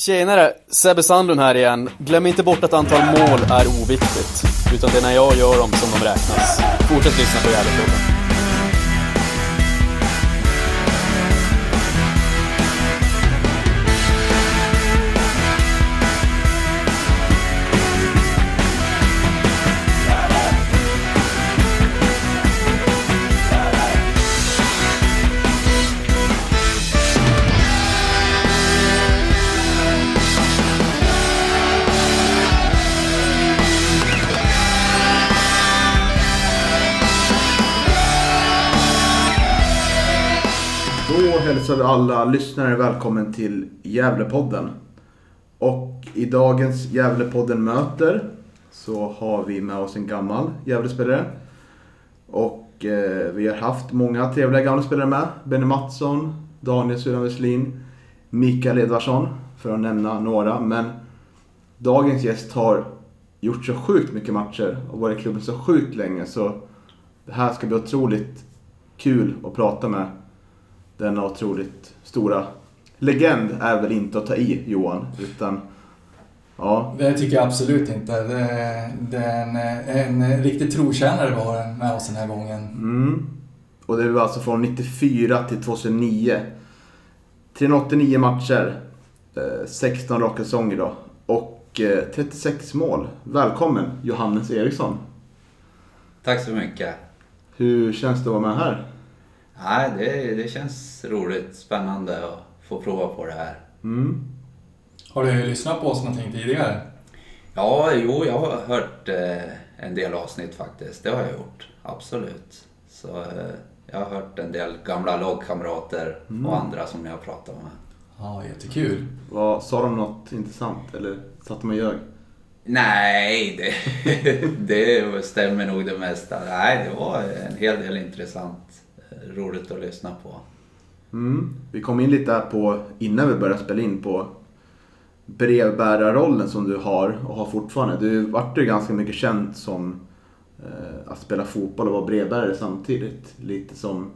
Tjenare! Sebbe Sandlund här igen. Glöm inte bort att antal mål är oviktigt. Utan det är när jag gör dem som de räknas. Fortsätt lyssna på Gävlepodden. Hälsar vi alla lyssnare välkommen till Gävlepodden. Och i dagens Gävlepodden möter så har vi med oss en gammal Gävlespelare. Och eh, vi har haft många trevliga gamla spelare med. Benny Mattsson, Daniel Suran Westlin, Mikael Edvardsson för att nämna några. Men dagens gäst har gjort så sjukt mycket matcher och varit i klubben så sjukt länge så det här ska bli otroligt kul att prata med denna otroligt stora legend är väl inte att ta i Johan, utan ja, Det tycker jag absolut inte. Det, det är en, en riktig trotjänare vi har med oss den här gången. mm. Och det var alltså från 94 till 2009. 389 matcher, eh, 16 raka säsonger då och eh, 36 mål. Välkommen Johannes Eriksson. Tack så mycket. Hur känns det att vara med här? Nej, det, det känns roligt, spännande att få prova på det här. Mm. Har du lyssnat på oss någonting tidigare? Ja, jo, jag har hört eh, en del avsnitt faktiskt. Det har jag gjort, absolut. Så eh, jag har hört en del gamla lagkamrater och andra som jag har pratat med. Ja, jättekul. Vad, sa de något intressant eller satt de och ljög? Nej, det, det stämmer nog det mesta. Nej, det var en hel del intressant. Roligt att lyssna på. Mm. Vi kom in lite här på, innan vi började spela in, på brevbärarrollen som du har och har fortfarande. Du vart ju ganska mycket känd som eh, att spela fotboll och vara brevbärare samtidigt. Lite som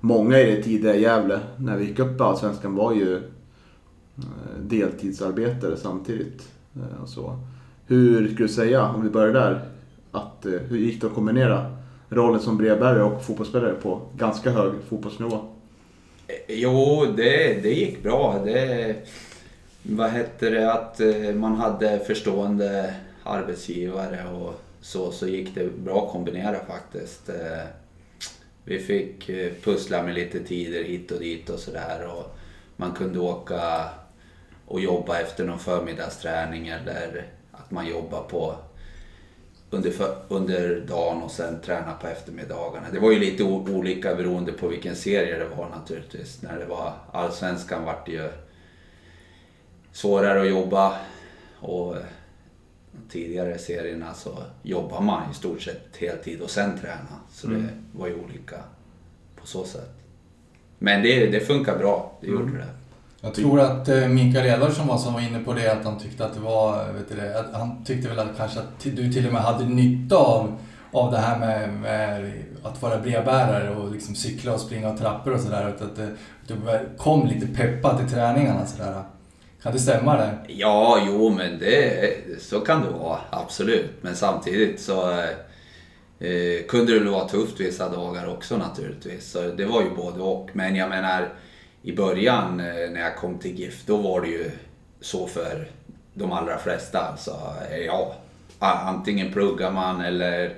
många i det tidiga Gävle, när vi gick upp i Allsvenskan, var ju eh, deltidsarbetare samtidigt. Eh, och så. Hur skulle du säga, om vi börjar där, att, eh, hur gick det att kombinera rollen som brevbärare och fotbollsspelare på ganska hög fotbollsnivå? Jo, det, det gick bra. Det, vad hette det, att eh, man hade förstående arbetsgivare och så, så gick det bra att kombinera faktiskt. Eh, vi fick eh, pussla med lite tider hit och dit och sådär och man kunde åka och jobba efter någon förmiddagsträning eller att man jobbar på under, under dagen och sen träna på eftermiddagarna. Det var ju lite olika beroende på vilken serie det var naturligtvis. När det var allsvenskan vart det ju svårare att jobba och tidigare serierna så jobbar man i stort sett heltid och sen träna. Så det var ju olika på så sätt. Men det, det funkar bra, det gjorde det. Jag tror att eh, Mikael Edvardsson var som var inne på det, att han tyckte att det var, vet du att han tyckte väl att kanske att du till och med hade nytta av, av det här med, med att vara brevbärare och liksom cykla och springa och trappor och sådär. Att, att, eh, du kom lite peppad till träningarna sådär. Kan det stämma det? Ja, jo men det, så kan det vara, absolut. Men samtidigt så eh, eh kunde det vara tufft vissa dagar också naturligtvis. Så det var ju både och. Men jag menar, i början eh, när jag kom till GIF, då var det ju så för de allra flesta. Alltså, ja, antingen pluggar man eller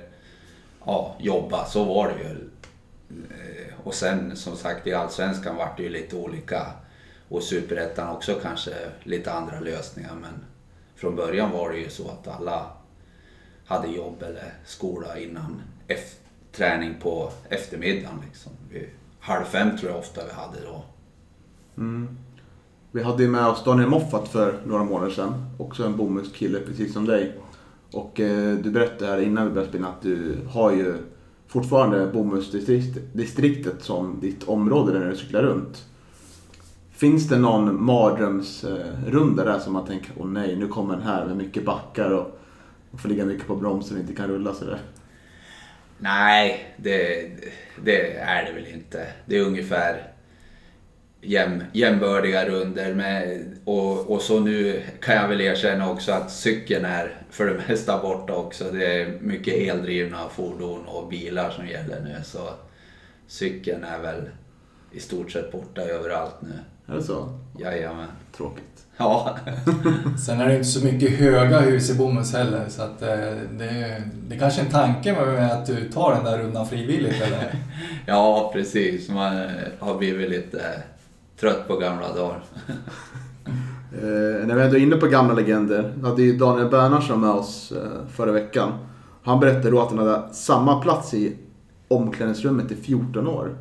ja, jobba, så var det ju. Eh, och sen som sagt i Allsvenskan vart det ju lite olika och Superettan också kanske lite andra lösningar men från början var det ju så att alla hade jobb eller skola innan träning på eftermiddagen. Liksom. Halv fem tror jag ofta vi hade då. Mm. Vi hade ju med oss Daniel Moffat för några månader sedan. Också en bomullskille precis som dig. Och eh, du berättade här innan vi började spela att du har ju fortfarande bomullsdistriktet som ditt område när du cyklar runt. Finns det någon mardrömsrunda där som man tänker, åh nej, nu kommer den här med mycket backar och man får ligga mycket på bromsen och inte kan rulla sådär. Nej, det, det är det väl inte. Det är ungefär jäm, jämbördiga runder med, och, och så nu kan jag väl erkänna också att cykeln är för det mesta borta också. Det är mycket eldrivna fordon och bilar som gäller nu så cykeln är väl i stort sett borta överallt nu. Är det så? Jajamän. Tråkigt. Ja, Sen är det inte så mycket höga hus i Bomhus heller så att eh, det, det kanske är en tanke med att du tar den där rundan frivilligt eller? ja precis. Man har blivit lite trött på gamla dagar. Eh, när vi ändå är inne på gamla legender. Vi hade ju Daniel Bernhardsson med oss eh, förra veckan. Han berättade då att han hade samma plats i omklädningsrummet i 14 år.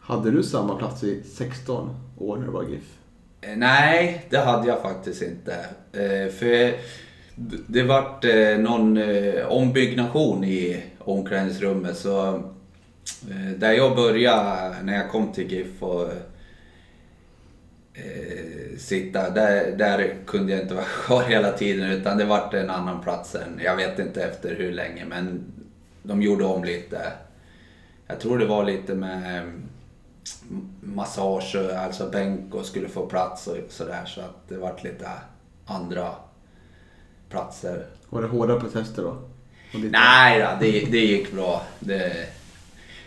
Hade du samma plats i 16 år när du var GIF? Eh, Nej, det hade jag faktiskt inte. Eh, För det vart någon ombyggnation i omklädningsrummet så där jag började när jag kom till GIF och eh, sitta, där, där kunde jag inte vara kvar hela tiden utan det vart en annan plats än, jag vet inte efter hur länge men de gjorde om lite. Jag tror det var lite med mm, massage, alltså bänk och skulle få plats och sådär så att det vart lite andra platser. Var det hårda protester då? Nej då, det, det gick bra. Det,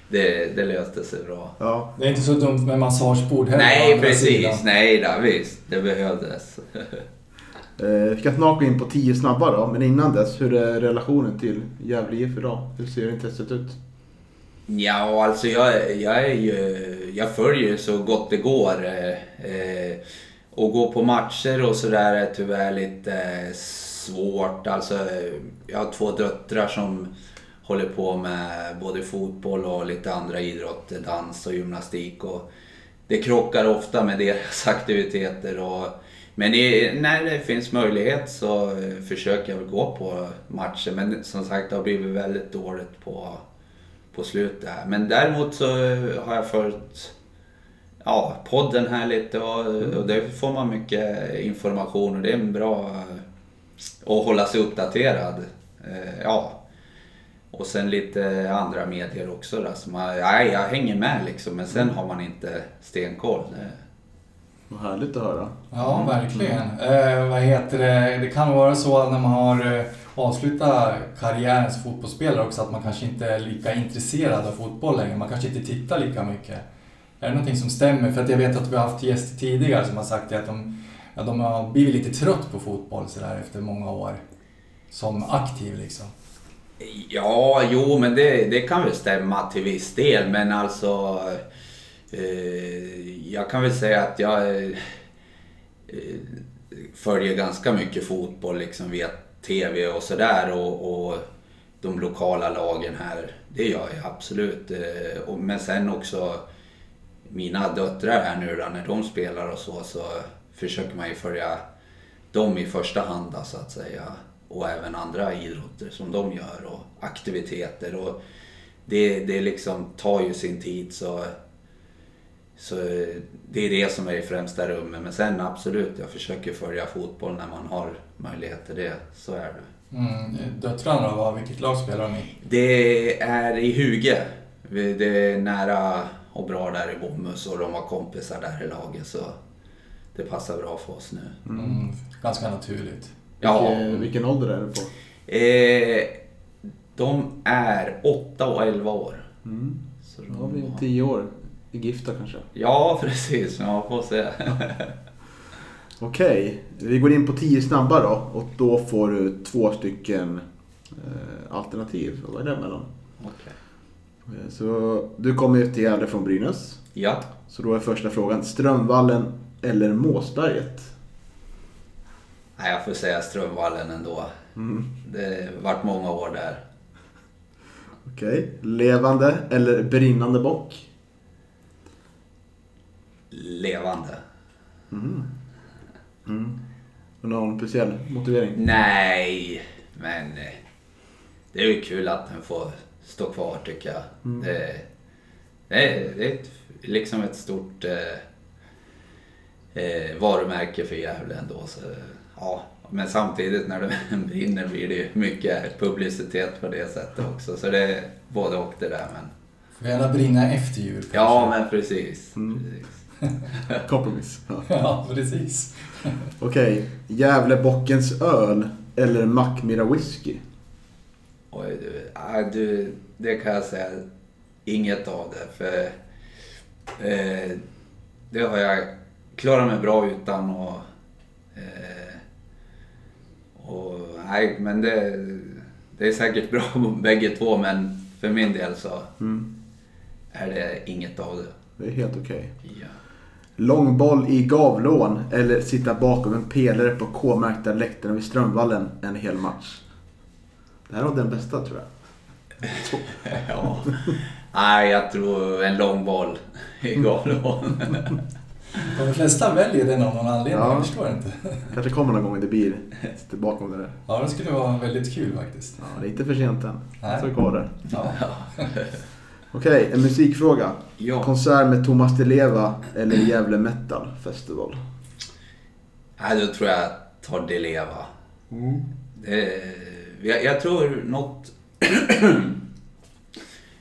det, det löste sig bra. Ja. Det är inte så dumt med massagebord heller. Nej precis, sidan. nej då, visst. Det behövdes. Eh, Vi ska snart gå in på 10 snabba då, men innan dess, hur är relationen till Gävle IF idag? Hur ser intresset ut? Ja, alltså jag, jag är ju, jag följer så gott det går. Eh, eh, och gå på matcher och sådär är tyvärr lite eh, svårt. Alltså, eh, jag har två döttrar som håller på med både fotboll och lite andra idrotter, dans och gymnastik. Och det krockar ofta med deras aktiviteter. Och, men i, när det finns möjlighet så eh, försöker jag väl gå på matcher. Men som sagt, det har blivit väldigt dåligt på på slutet. här. Men däremot så har jag följt ja, podden här lite och, och där får man mycket information och det är en bra att hålla sig uppdaterad. Eh, Ja. Och sen lite andra medier också då, som man, ja, jag hänger med liksom men sen har man inte stenkoll. Vad härligt att höra. Ja, verkligen. Eh, vad heter det? Det kan vara så när man har eh, avslutat karriären som fotbollsspelare också att man kanske inte är lika intresserad av fotboll längre. Man kanske inte tittar lika mycket. Är det någonting som stämmer? För att jag vet att vi har haft gäster tidigare som har sagt att de, ja, de har blivit lite trött på fotboll så där efter många år. Som aktiv liksom. Ja, jo men det, det kan väl stämma till viss del men alltså eh, jag kan väl säga att jag eh, följer ganska mycket fotboll liksom via TV och sådär och, och de lokala lagen här. Det gör jag absolut. Eh, och, men sen också mina döttrar här nu då, när de spelar och så, så försöker man ju följa dem i första hand då, så att säga. Och även andra idrotter som de gör och aktiviteter. Och det, det liksom tar ju sin tid så, så det är det som är i främsta rummet. Men sen absolut, jag försöker följa fotboll när man har möjlighet till det. Så är det. Mm, döttrarna då, vad- vilket lag spelar de i? Det är i Huge. Det är nära och bra där i Bomhus och de har kompisar där i laget så det passar bra för oss nu. Mm, ganska naturligt. Ja, Vilken, vilken ålder är du på? eh, de är 8 och 11 år. Mm. Så Då har vi de, 10 år i Gifta kanske. ja, precis. Ja, får se. Okej, vi går in på 10 snabba då och då får du två stycken eh, alternativ att välja mellan. Eh, Så du kommer ju till Gävle från Brynäs. Ja, Så då är första frågan Strömvallen eller Måsberget? Nej, jag får säga Strömvallen ändå. Mm. Det har varit många år där. Okej, levande eller brinnande bock? Levande. Mm. Mm. Någon speciell motivering? Nej, men eh, det är ju kul att den får stå kvar tycker jag. Mm. Det, det, är, det är ett, liksom ett stort eh, eh, varumärke för Gävle ändå. Så, ja. Men samtidigt när den brinner blir det ju mycket publicitet på det sättet också. Så det är både och det där. Men, Får gärna brinna efter jul kanske. ja, men precis. Mm. precis. Kompromiss. Ja. Ja, precis. Okej, Gävlebockens öl eller Mackmyra whisky? Oj, du, nej, du, det kan jag säga inget av det. För eh, det har jag klarat mig bra utan. Och, eh, och, nej, men det, det är säkert bra bägge två men för min del så Mm. är det inget av det. Det är helt okej. Ja. Långboll i Gavlån eller sitta bakom en pelare på K-märkta läktaren vid Strömvallen en hel match? Det här var den bästa tror jag. ja. Nej, jag tror en lång boll i Gavlån. De flesta väljer den av någon anledning, Ja. jag förstår inte. Kanske kommer någon gång det blir sitta bakom det där. Ja, det skulle vara väldigt kul faktiskt. Ja, det är inte för sent än. Nej. Så kvar där. Ja. Okej, en musikfråga. ja. Konsert med Thomas Di Leva eller Gävle Metal Festival? Nej, då tror jag tar det leva. Det, jag, jag tror något,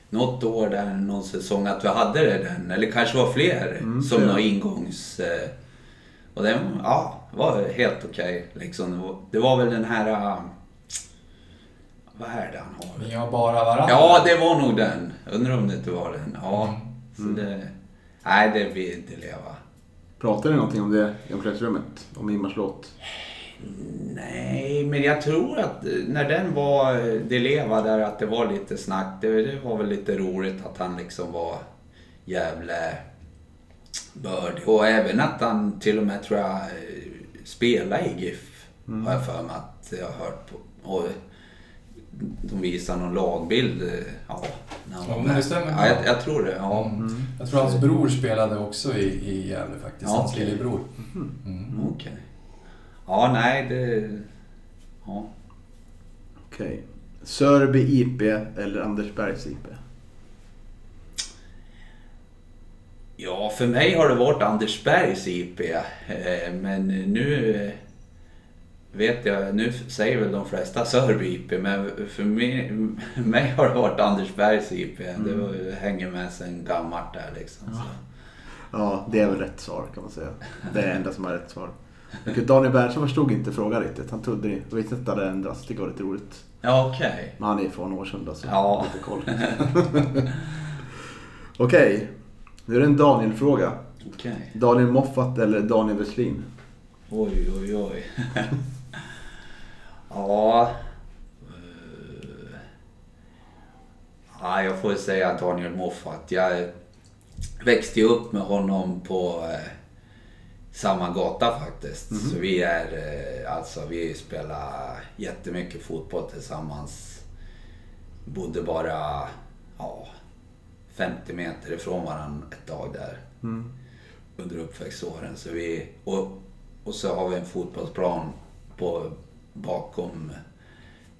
något år där, någon säsong, att vi hade det den, eller kanske var fler, Mm, som någon ingångs... eh, Och den ja, var helt okej. liksom. Det var- väl den här... eh, Vad är det han har? Vi har bara varandra. Ja, det var nog den. Undrar om det inte var den. Ja, så Mm. det... Nej, det vill inte leva. Pratade ni någonting om det i omklädningsrummet? Om Ingmars låt? Nej, men jag tror att eh, när den var, eh, det leva där, att det var lite snack. Det, det var väl lite roligt att han liksom var jävla bördig. Och även att han till och med, tror jag, eh, spelade i GIF. Har jag för mig att jag har hört på. Och de visar någon lagbild. Ja, när han Ja, men det stämmer Ja, jag, jag tror det. Ja. Mm. Jag tror hans bror spelade också i, i Gävle faktiskt. Ja, Hans okej. lillebror. Mm. Okej. Ja, nej, det... Ja. Okej. Sörby IP eller Andersbergs IP? Ja, för mig har det varit Andersbergs IP. eh, Men nu eh, vet jag, nu säger väl de flesta Sörby IP, men för mig, mig har det varit Andersbergs IP. Det var, hänger med sen gammalt där liksom. Så. Ja, det är väl rätt svar kan man säga. Det är det enda som är rätt svar. Men Daniel Berntsson förstod inte frågan riktigt. Han trodde det. Jag visste inte att det hade ändrats. Det var lite roligt. Ja, okej. Men han är från Årsunda så Ja. lite koll. Okej. Nu är det en Daniel-fråga. Okej. Daniel Moffat eller Daniel Westlin? Oj, oj, oj. ja. eh, Ja, jag får säga Daniel Moffat. Jag växte ju upp med honom på eh, samma gata faktiskt. Så vi är, eh, alltså vi spelar jättemycket fotboll tillsammans. Bodde bara, ja, 50 meter ifrån varandra ett tag där Mm. under uppväxtåren. Så vi, och, och så har vi en fotbollsplan på, bakom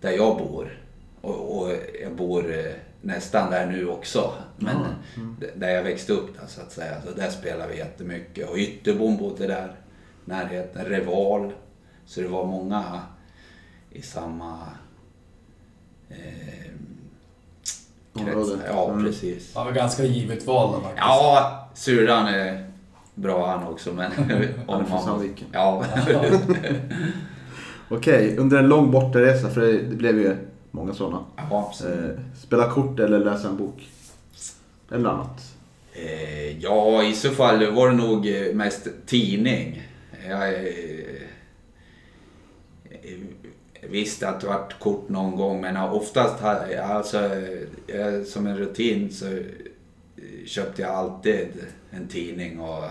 där jag bor. Och, och jag bor eh, nästan där nu också. Men d- där jag växte upp där, så att säga. Så där spelar vi jättemycket. Och Ytterbom bodde där. Närheten. Reval. Så det var många i samma eh, krets. Ja, Mm. precis. Han var ganska givet val då faktiskt. Ja, syrran är bra han också men... Från man-. Ja. Okej, under en lång bortaresa, för det, det blev ju många sådana. ja. Eh, spela kort eller läsa en bok? Eller annat? Eh, ja, i så fall var det nog eh, mest tidning. Jag eh, eh, visste att det varit kort någon gång men oftast alltså, eh, som en rutin så köpte jag alltid en tidning. Och,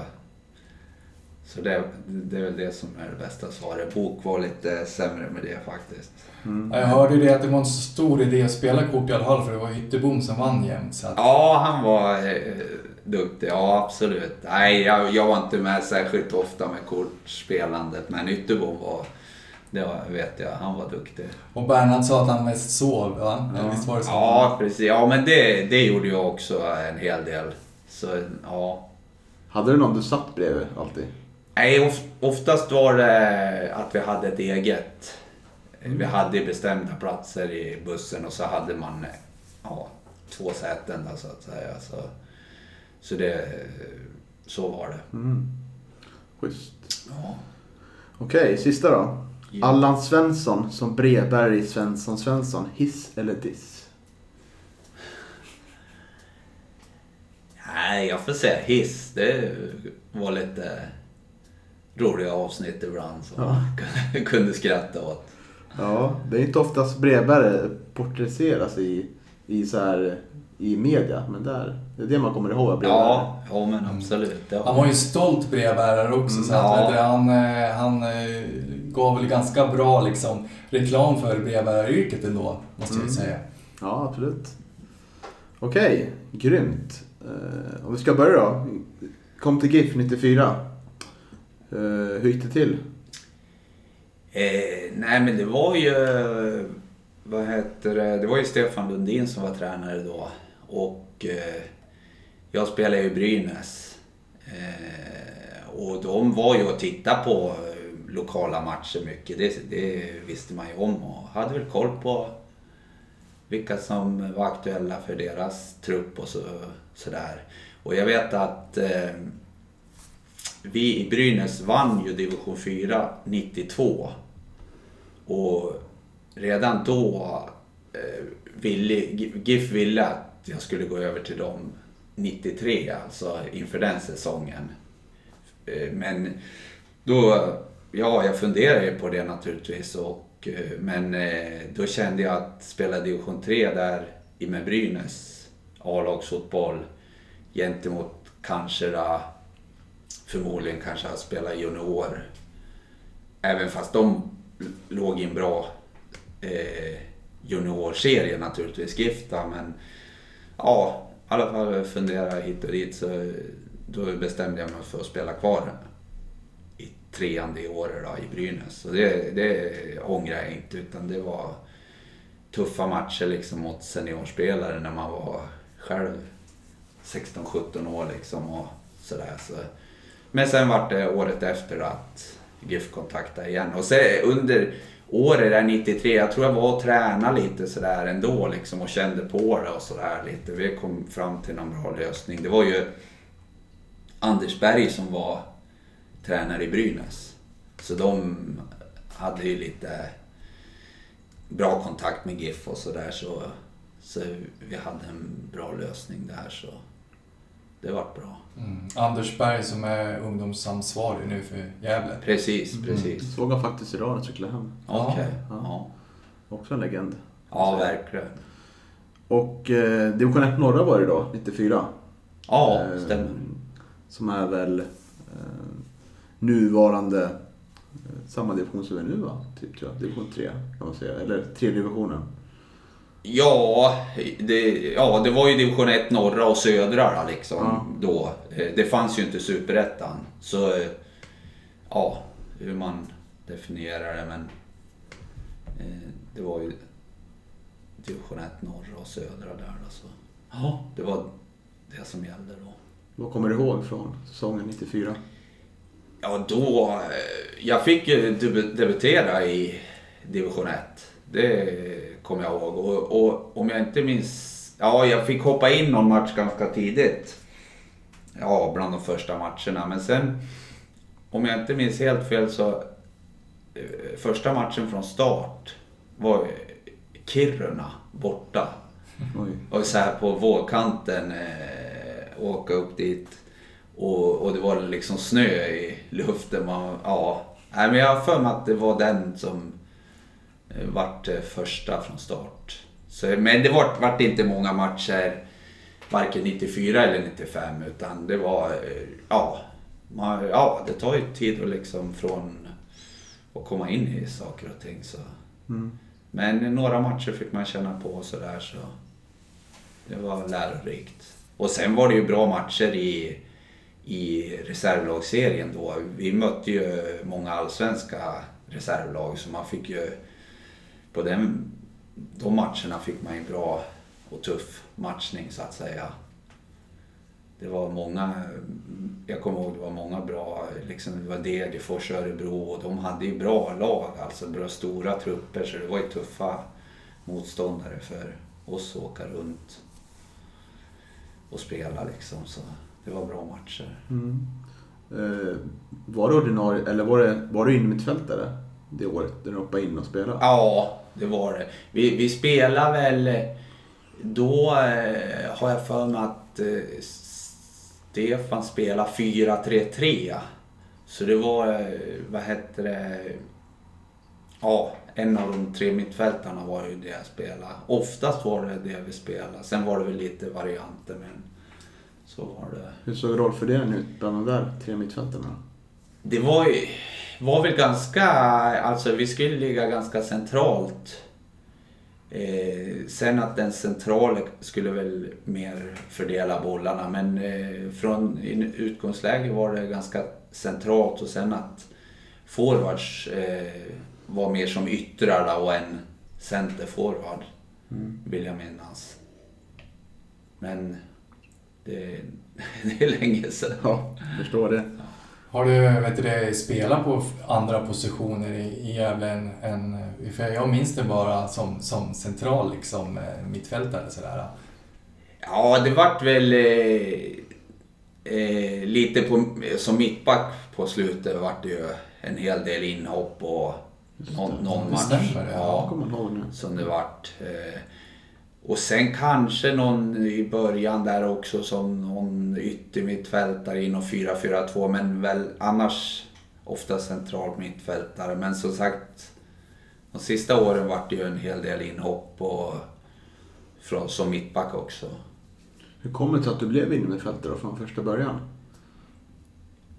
så det, det är väl det som är det bästa svaret. Bok var lite sämre med det faktiskt. Ja, Jag hörde ju det att det var en så stor idé att spela kort i alla fall för det var Ytterbom som vann jämt. Så att, Ja, han var eh, duktig. Ja, absolut. Nej, jag, jag var inte med särskilt ofta med kortspelandet, men Ytterbom var, det var, vet jag, han var duktig. och Bernhard sa att han mest sov, va? Ja. Visst var det så? Ja, precis. Ja, men det, det gjorde jag också en hel del. Så, ja. Hade du någon du satt bredvid alltid? Nej, of, oftast var det att vi hade ett eget. Vi hade bestämda platser i bussen och så hade man ja, två säten då, så att säga. Så, så det, så var det. Mm. Schysst. Ja. Okej, sista då. Ja. Allan Svensson som brevbärare i Svensson Svensson. Hiss eller diss? Nej, jag får säga hiss. Det var lite roliga avsnitt ibland som Ja. man kunde skratta åt. Ja, det är inte oftast brevbärare porträtteras i, i, så här, i media. Men där, det är det man kommer ihåg av brevbärare. Ja, ja men absolut. Det Han var ju en stolt brevbärare också. Så att, Ja. han, eh, han eh, gav väl ganska bra liksom, reklam för brevbäraryrket ändå, måste jag ju säga. Ja, absolut. Okej, grymt. Uh, om vi ska börja då. Kom till GIF 94. Eh, hur gick det till? Eh, nej men det var ju, vad heter det, det var ju Stefan Lundin som var tränare då. Och eh, jag spelade i Brynäs. Eh, och de var ju och tittade på eh, lokala matcher mycket. Det, det visste man ju om och hade väl koll på vilka som var aktuella för deras trupp och så, sådär. Och jag vet att eh, vi i Brynäs vann ju division 4 92. Och redan då eh, ville GIF ville att jag skulle gå över till dem 93, alltså inför den säsongen. Eh, men då, ja jag funderade ju på det naturligtvis. Och, eh, men eh, då kände jag att spela division 3 där i med Brynäs A-lagsfotboll gentemot kanske då, förmodligen kanske att spela junior. Även fast de låg i en bra eh, juniorserie naturligtvis, Gifta. Men ja, i alla fall fundera hit och dit så då bestämde jag mig för att spela kvar i trean det året då, i Brynäs. Så det, det ångrar jag inte utan det var tuffa matcher liksom mot seniorspelare när man var själv 16-17 år liksom och sådär. Så. Men sen var det året efter att GIF kontaktade igen. Och sen under året där 93, jag tror jag var och tränade lite sådär ändå liksom och kände på det och sådär lite. Vi kom fram till någon bra lösning. Det var ju Anders Berg som var tränare i Brynäs. Så de hade ju lite bra kontakt med GIF och sådär så, så vi hade en bra lösning där så det vart bra. Mm. Anders Berg som är ungdomsansvarig nu för Gävle. Precis, precis. Såg han faktiskt idag när jag cyklade hem. Okej. Ja. Ja. Också en legend. ja, verkligen. Och eh, division 1 norra var det då, 94. Ja, Eh, stämmer. Som är väl eh, nuvarande eh, samma division som vi är nu va? Typ tror jag. Division 3 kan man säga. Eller tredje divisionen. Ja det, ja, det var ju division 1 norra och södra liksom Ja. då. Eh, Det fanns ju inte superettan. Så eh, ja, hur man definierar det men eh, det var ju division 1 norra och södra där då. Så. Ja, det var det som gällde då. Vad kommer du ihåg från säsongen 94? Ja, då... Jag fick ju debu- debutera i division 1. Det kommer jag ihåg. Och, och om jag inte minns... Ja, jag fick hoppa in någon match ganska tidigt. Ja, bland de första matcherna. Men sen, om jag inte minns helt fel så... eh, Första matchen från start var Kiruna borta. Oj. Och så här på vågkanten eh, åka upp dit. Och, och det var liksom snö i luften. Man, ja. Nej, men jag har för mig att det var den som vart eh, första från start. Så, men det vart, vart inte många matcher, varken 94 eller 95. Utan det var, eh, ja, man, ja det tar ju tid att liksom från att komma in i saker och ting. Så. Mm. Men några matcher fick man känna på och sådär så det var lärorikt. Och sen var det ju bra matcher i, i reservlagsserien då. Vi mötte ju många allsvenska reservlag så man fick ju på den, de matcherna fick man ju bra och tuff matchning så att säga. Det var många, jag kommer ihåg det var många bra, liksom det var Degerfors, Örebro och de hade ju bra lag, alltså bra stora trupper så det var ju tuffa motståndare för oss att åka runt och spela liksom. Så det var bra matcher. Mm. Eh, var du ordinarie, eller var, du, var du innermittfältare det året när du hoppade in och spelade? Ja, det var det. Vi, vi spelade väl... Då eh, har jag för mig att eh, Stefan spelade 4-3-3. Så det var, eh, vad hette det... Ja, en av de tre mittfältarna var ju det jag spelade. Oftast var det det vi spelade. Sen var det väl lite varianter men så var det. Hur såg rollfördelningen ut bland de där tre mittfältarna? Det var ju, var väl ganska, alltså vi skulle ligga ganska centralt. Eh, sen att den centrala skulle väl mer fördela bollarna men eh, från utgångsläge var det ganska centralt och sen att forwards eh, var mer som yttrar och en centerforward vill jag minnas. Men det, det är länge sedan. Ja, förstår det. Har du vet du, spelat på andra positioner i, i Gävle än, än... För jag minns det bara som, som central liksom, eh, mittfältare sådär. Ja, det vart väl eh, eh, lite på, som mittback på slutet vart det ju en hel del inhopp och någon, någon match. stämmer, Ja, nu. som det vart. Eh, och sen kanske någon i början där också som någon yttermittfältare inom 4-4-2 men väl annars ofta centralt mittfältare. Men som sagt, de sista åren vart det ju en hel del inhopp och från, som mittback också. Hur kommer det sig att du blev innermittfältare från första början?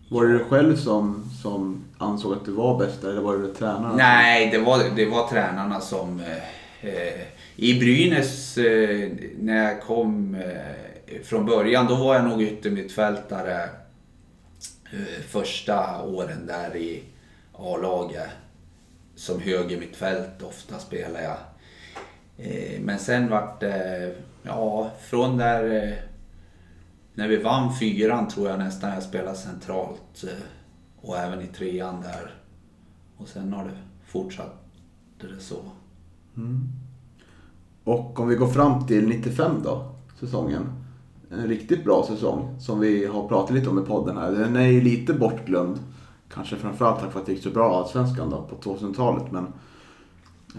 Var det du själv som, som ansåg att du var bäst där, eller var det tränaren? Nej, det var, det var tränarna som... Eh, eh, i Brynäs, eh, när jag kom eh, från början, då var jag nog yttermittfältare eh, första åren där i A-laget. Som högermittfält ofta spelade jag. Eh, men sen vart det, ja, från där... Eh, när vi vann fyran tror jag nästan jag spelade centralt. Eh, och även i trean där. Och sen har det fortsatt det så. Mm. Och om vi går fram till 95 då, säsongen. En riktigt bra säsong som vi har pratat lite om i podden här. Den är ju lite bortglömd. Kanske framförallt tack vare att det gick så bra Allsvenskan då på 2000-talet. Men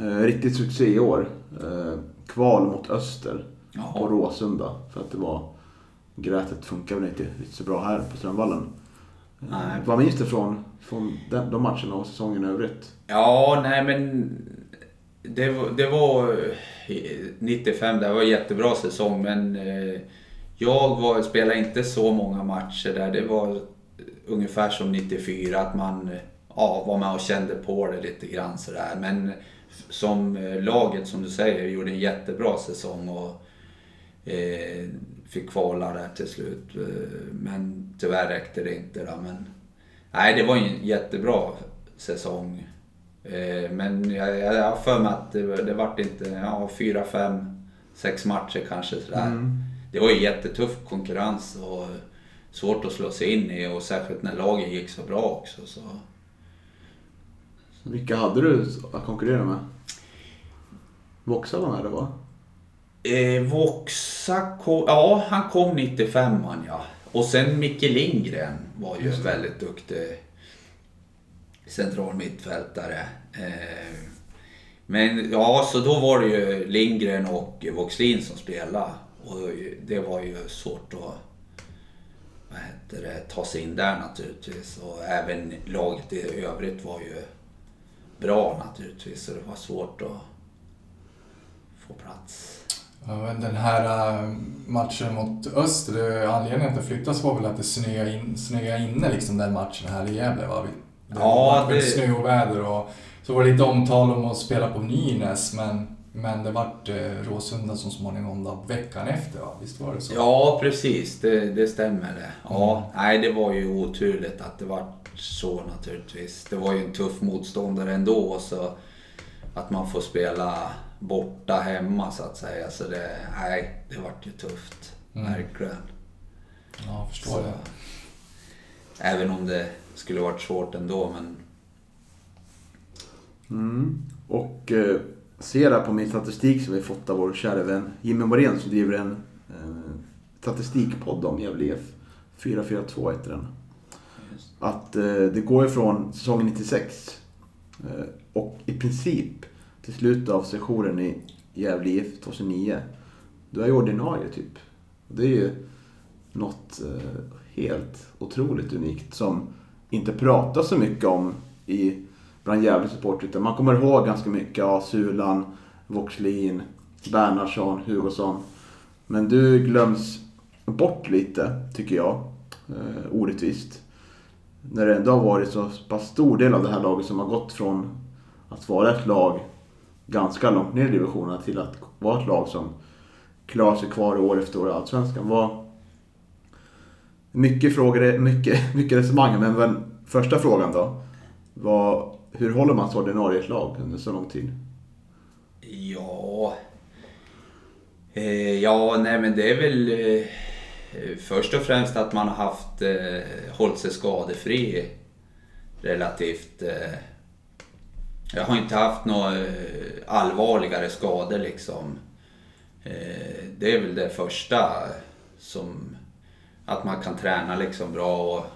eh, riktigt succé i år. Eh, kval mot Öster på Råsunda. För att det var... Grätet funkar väl inte riktigt så bra här på Strömvallen. Eh, Nej. Vad minns du från, från den, de matcherna och säsongen i övrigt? Ja, nej men det, var- det var eh, 95, det var en jättebra säsong men eh, jag var, spelade inte så många matcher där. Det var eh, ungefär som 94 att man ja, var med och kände på det lite grann sådär. Men som laget som du säger gjorde en jättebra säsong och eh, fick kvala där till slut. Men tyvärr räckte det inte då. Men, nej, det var en jättebra säsong. Eh, Men jag, jag har för mig att det, det vart inte, ja, fyra, fem, sex matcher kanske sådär. Det var ju jättetuff konkurrens och svårt att slå sig in i och särskilt när laget gick så bra också. Så. Vilka hade du att konkurrera med? Voxa var med det va? Eh, Voxa kom, ja han kom 95 man ja. Och sen Micke Lindgren var ju väldigt duktig central mittfältare. Eh, men ja, så då var det ju Lindgren och Voxlin som spelade. Och det var ju svårt att vad heter det, ta sig in där naturligtvis. Och även laget i övrigt var ju bra naturligtvis. Så det var svårt att få plats. Ja, men den här eh, matchen mot Öster, anledningen anledningen att det flyttas var väl att det snöade, in, snöade inne liksom den matchen här i Gävle va? Det Ja, var det- snö och väder och så var det lite omtal om att spela på Nynäs men, men det vart eh, Råsunda som småningom då, veckan efter va? Visst var det så? Ja, precis. Det, det stämmer det. Ja, nej, det var ju oturligt att det var så naturligtvis. Det var ju en tuff motståndare ändå. Så att man får spela borta hemma så att säga. Så det, nej, det vart ju tufft. Mm. Verkligen. Ja, jag förstår Så, det. även om det skulle varit svårt ändå. Men Mm. Och eh, ser där på min statistik som vi fått av vår kära vän Jimmy Morén som driver en eh, statistikpodd om Gävle IF. 442 heter den. Att eh, det går ifrån säsongen 96 eh, och i princip till slutet av sessionen i Gävle IF 2009. Du är ju ordinarie typ. Det är ju något eh, helt otroligt unikt som inte pratas så mycket om i, bland Gävle supportrar. utan man kommer ihåg ganska mycket av Sulan, Voxlin, Bernhardsson, Hugosson. Men du glöms bort lite, tycker jag. Eh, orättvist. När det ändå har varit så pass stor del av det här laget som har gått från att vara ett lag ganska långt ner i divisionerna till att vara ett lag som klarar sig kvar år efter år i Allsvenskan. Vad, mycket frågor, mycket, mycket resonemang, men, första frågan då. Var, hur håller man sig ordinarie i ett lag under så lång tid? Ja... Eh, ja, nej men det är väl eh, först och främst att man har haft, eh, hållit sig skadefri relativt. Eh, jag har inte haft några eh, allvarligare skador liksom. Eh, det är väl det första som... Att man kan träna liksom bra och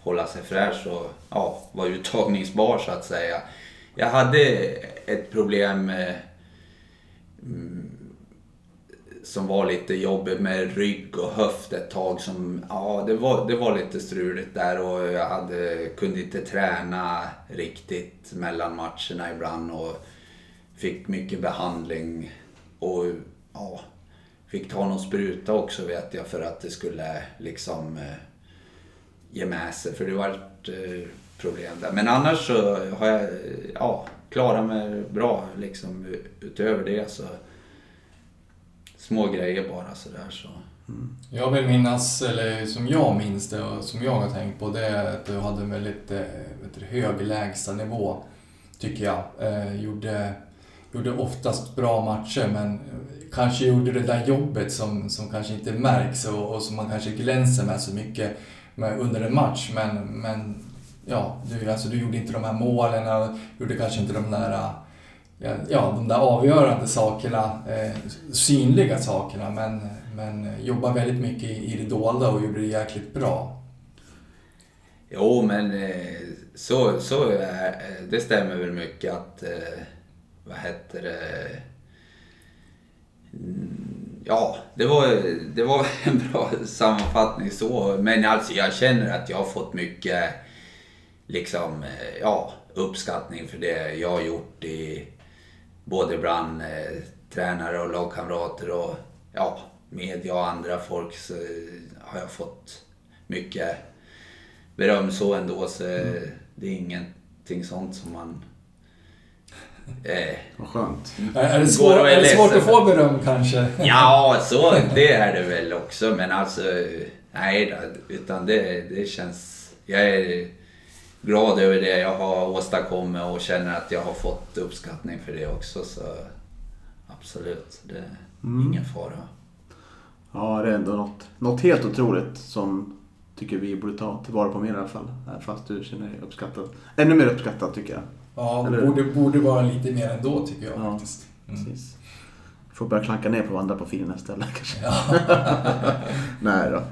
hålla sig fräsch och ja, vara uttagningsbar så att säga. Jag hade ett problem eh, mm, som var lite jobbigt med rygg och höft ett tag. Som, ja, det, var, det var lite struligt där och jag hade, kunde inte träna riktigt mellan matcherna ibland och fick mycket behandling. Och ja, fick ta någon spruta också vet jag för att det skulle liksom eh, ge med sig. För det var ett eh, problem där. Men annars så har jag ja, klarat mig bra liksom utöver det. så Små grejer bara sådär så. Mm. Jag vill minnas, eller som jag minns det och som jag har tänkt på, det är att du hade en väldigt eh, vet du, hög lägstanivå, tycker jag. Eh, gjorde, gjorde oftast bra matcher, men kanske gjorde det där jobbet som, som kanske inte märks och, och som man kanske glänser med så mycket med, under en match. Men, men ja, du, alltså, du gjorde inte de här målen och gjorde kanske inte de där ja, de där avgörande sakerna, eh, synliga sakerna, men, men jobbade väldigt mycket i, i det dolda och gjorde det jäkligt bra. Jo, men eh, så, så är, eh, det stämmer väl mycket att, eh, vad heter det, ja, det var, det var en bra sammanfattning så. Men alltså jag känner att jag har fått mycket liksom, eh, ja, uppskattning för det jag har gjort i både bland eh, tränare och lagkamrater och ja, media och andra folk så har jag fått mycket beröm så ändå. Så mm. det är ingenting sånt som man Eh, Vad skönt. Är det, svår, är det svårt att få beröm kanske? Ja, så det är det väl också. Men alltså, nej utan det, det känns... Jag är glad över det jag har åstadkommit och känner att jag har fått uppskattning för det också. Så absolut, det är mm. ingen fara. Ja, det är ändå något, något helt otroligt som tycker vi borde ta tillvara på mer i alla fall. Fast du känner dig uppskattad. Ännu mer uppskattad tycker jag. Ja, det borde, borde vara lite mer ändå tycker jag ja, faktiskt. Mm. Precis. Får börja klanka ner på andra profiler istället kanske. Ja. Nej då.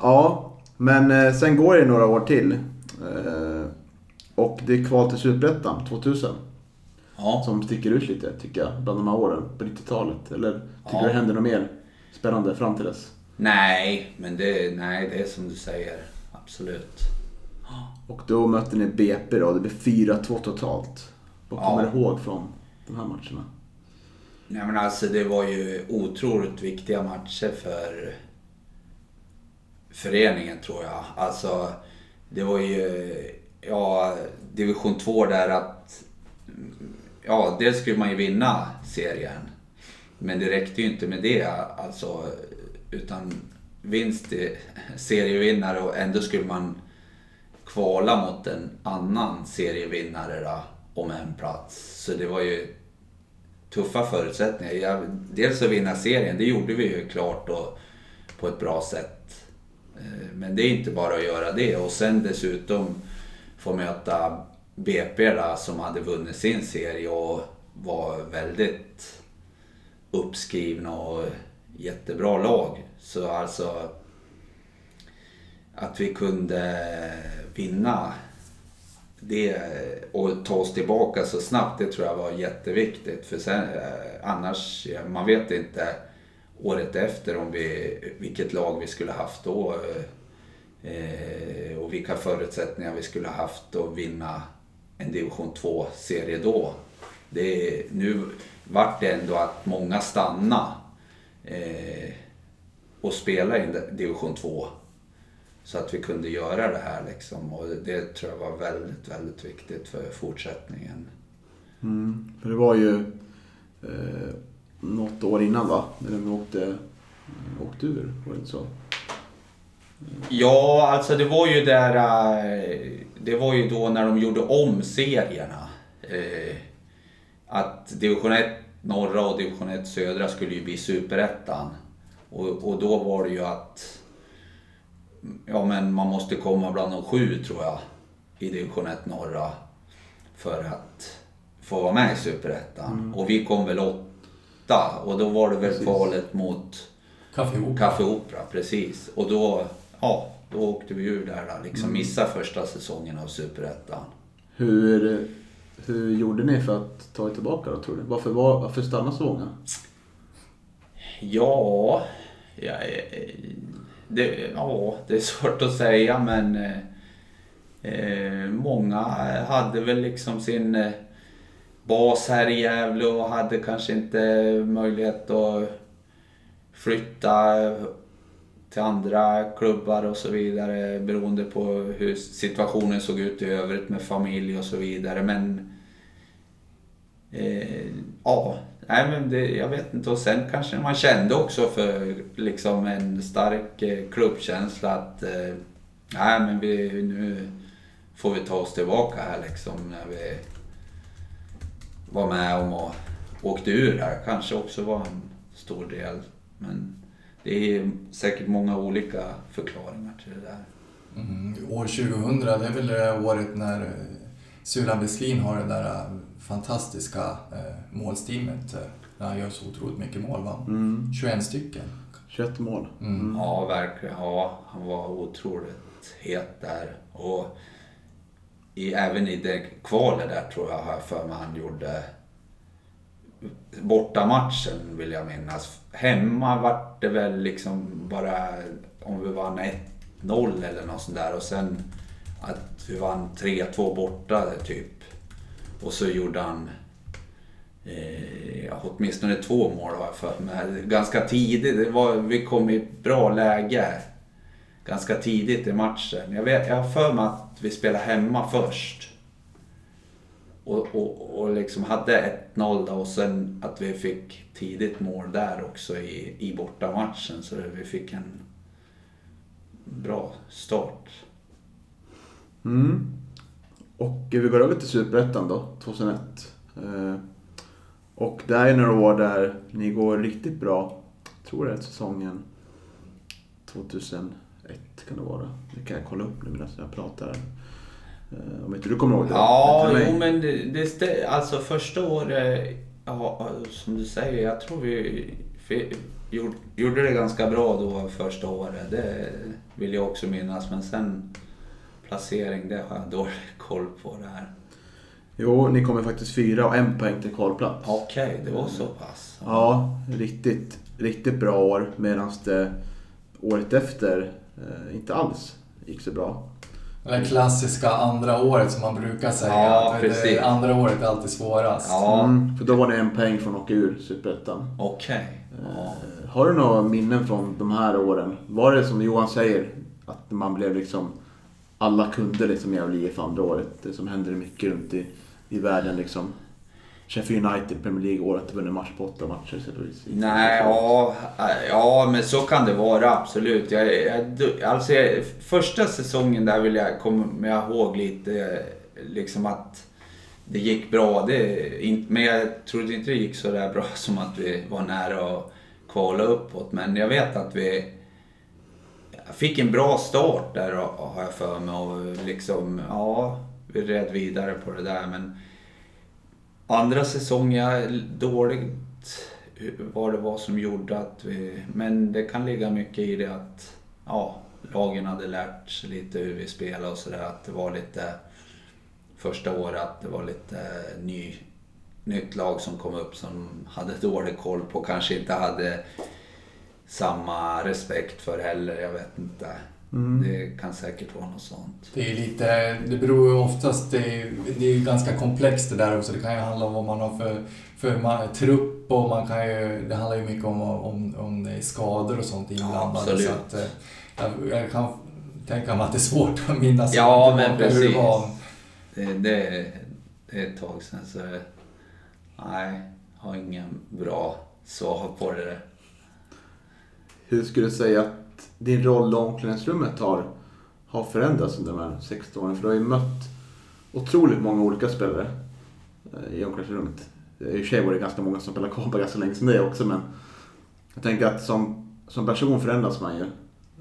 Ja, men eh, sen går det några år till. Eh, och det är kval till Superettan 2000. Ja. Som sticker ut lite tycker jag, bland de här åren på 90-talet. Eller tycker ja. du det händer något mer spännande fram till dess? Nej, men det, nej, det är som du säger. Absolut. Och då mötte ni BP då. Det blev 4-2 totalt. Vad kommer du ihåg från de här matcherna? Nej men alltså det var ju otroligt viktiga matcher för föreningen tror jag. Alltså det var ju, ja, division 2 där att, ja dels skulle man ju vinna serien. Men det räckte ju inte med det alltså. Utan vinst serievinnare och ändå skulle man kvala mot en annan serievinnare då, om en plats. Så det var ju tuffa förutsättningar. Jag, dels att vinna serien, det gjorde vi ju klart och på ett bra sätt. Eh, men det är inte bara att göra det och sen dessutom få möta BP då, som hade vunnit sin serie och var väldigt uppskrivna och jättebra lag. Så alltså att vi kunde vinna det och ta oss tillbaka så snabbt, det tror jag var jätteviktigt. För sen, eh, annars, man vet inte året efter om vi, vilket lag vi skulle haft då. Eh, och vilka förutsättningar vi skulle haft att vinna en division 2-serie då. Det, nu vart det ändå att många stannade eh, och spela i division 2. Så att vi kunde göra det här liksom. Och det tror jag var väldigt, väldigt viktigt för fortsättningen. Mm, för det var ju eh, något år innan va? När de åkte, åkte ur, var det inte så? Ja, alltså det var ju där... eh, Det var ju då när de gjorde om serierna. Eh, Att division 1 norra och division 1 södra skulle ju bli superettan. Och, och då var det ju att... Ja men man måste komma bland de sju tror jag. I division 1 norra. För att få vara med i superettan. Och vi kom väl åtta. Och då var det väl Precis. kvalet mot Café Opera. Café Opera, precis. Och då, ja, då åkte vi ur där då, liksom missa första säsongen av Superettan. Hur, hur gjorde ni för att ta er tillbaka då tror du? Varför, var, varför stannade så många? Ja, ja, eh, det, ja, det är svårt att säga men eh, eh, många hade väl liksom sin eh, bas här i Gävle och hade kanske inte möjlighet att flytta till andra klubbar och så vidare beroende på hur situationen såg ut i övrigt med familj och så vidare. Men eh, ja, nej men det, jag vet inte. Och sen kanske man kände också för liksom en stark eh, klubbkänsla att eh, nej men vi, nu får vi ta oss tillbaka här liksom när vi var med om och åkte ur här. Kanske också var en stor del. Men det är säkert många olika förklaringar till det där. Mm, år 2000, det är väl det året när eh, Sulan Beslin har det där eh, fantastiska eh, målsteamet. eh, När han gör så otroligt mycket mål, va? Mm. 21 stycken. 21 mål. Mm. Ja, verkligen. Ja, han var otroligt het där. Och i, även i det kvalet där tror jag, har jag för mig han gjorde bortamatchen vill jag minnas. Hemma vart det väl liksom bara om vi vann 1-0 eller något sånt där och sen att vi vann 3-2 borta typ. Och så gjorde han eh, åtminstone två mål har jag för mig. Ganska tidigt, det var, vi kom i ett bra läge ganska tidigt i matchen. Jag, vet, jag har för mig att vi spelade hemma först. Och, och, och liksom hade 1-0 då och sen att vi fick tidigt mål där också i, i bortamatchen. Så vi fick en bra start. Mm. Och vi går över till Superettan då, 2001. Eh, och det är några år där ni går riktigt bra. Jag tror det är säsongen 2001 kan det vara. Det kan jag kolla upp nu medan jag pratar. Eh, om inte du kommer ihåg det? Ja, jo men det, det alltså första året, ja, som du säger, jag tror vi gjorde det ganska bra då första året. Det vill jag också minnas. Men sen placering, det har jag dålig koll på det här. Jo, ni kommer faktiskt fyra och en poäng till kvalplats. Okej, det var så pass. Ja, riktigt, riktigt bra år. Medan det året efter eh, inte alls gick så bra. Det klassiska andra året som man brukar säga. Ja, precis. Det andra året är alltid svårast. Ja, Mm, för då var det en poäng från att åka ur Superettan. okej. Ja. Eh, Har du några minnen från de här åren? Var det som Johan säger, att man blev liksom... Alla kunde liksom Gävle IF andra året. Det som händer mycket runt i, i världen liksom. Sheffield United, Premier League, året vunnit match på åtta matcher. exempelvis. Nej, ja, ja, men så kan det vara absolut. Jag, jag, alltså, jag, första säsongen där vill jag komma ihåg lite liksom att det gick bra. Det, men jag trodde inte det gick så där bra som att vi var nära att kvala uppåt. Men jag vet att vi jag fick en bra start där har jag för mig. Och liksom, ja, vi red vidare på det där. Men andra säsongen, jag dåligt vad det var som gjorde att vi... Men det kan ligga mycket i det att ja, lagen hade lärt sig lite hur vi spelade och sådär. Att det var lite... Första året att det var lite ny, nytt lag som kom upp som hade dålig koll på, kanske inte hade samma respekt för heller. Jag vet inte. Mm. Det kan säkert vara något sånt. Det är lite, det beror ju oftast, det är, det är ju ganska komplext det där också. Det kan ju handla om vad man har för, för man, trupp och man kan ju, det handlar ju mycket om, om, om det är skador och sånt inblandade. absolut. så att, eh, jag, jag kan tänka mig att det är svårt att minnas Ja, men hur det precis. var. Det, det, det är ett tag sedan så... Nej, jag har ingen bra svar på det. Hur skulle du säga att din roll i omklädningsrummet har, har förändrats under de här 16 åren? För du har ju mött otroligt många olika spelare eh, i omklädningsrummet. I och för sig var det ganska många som spelade kobra ganska länge som det också men jag tänker att som, som person förändras man ju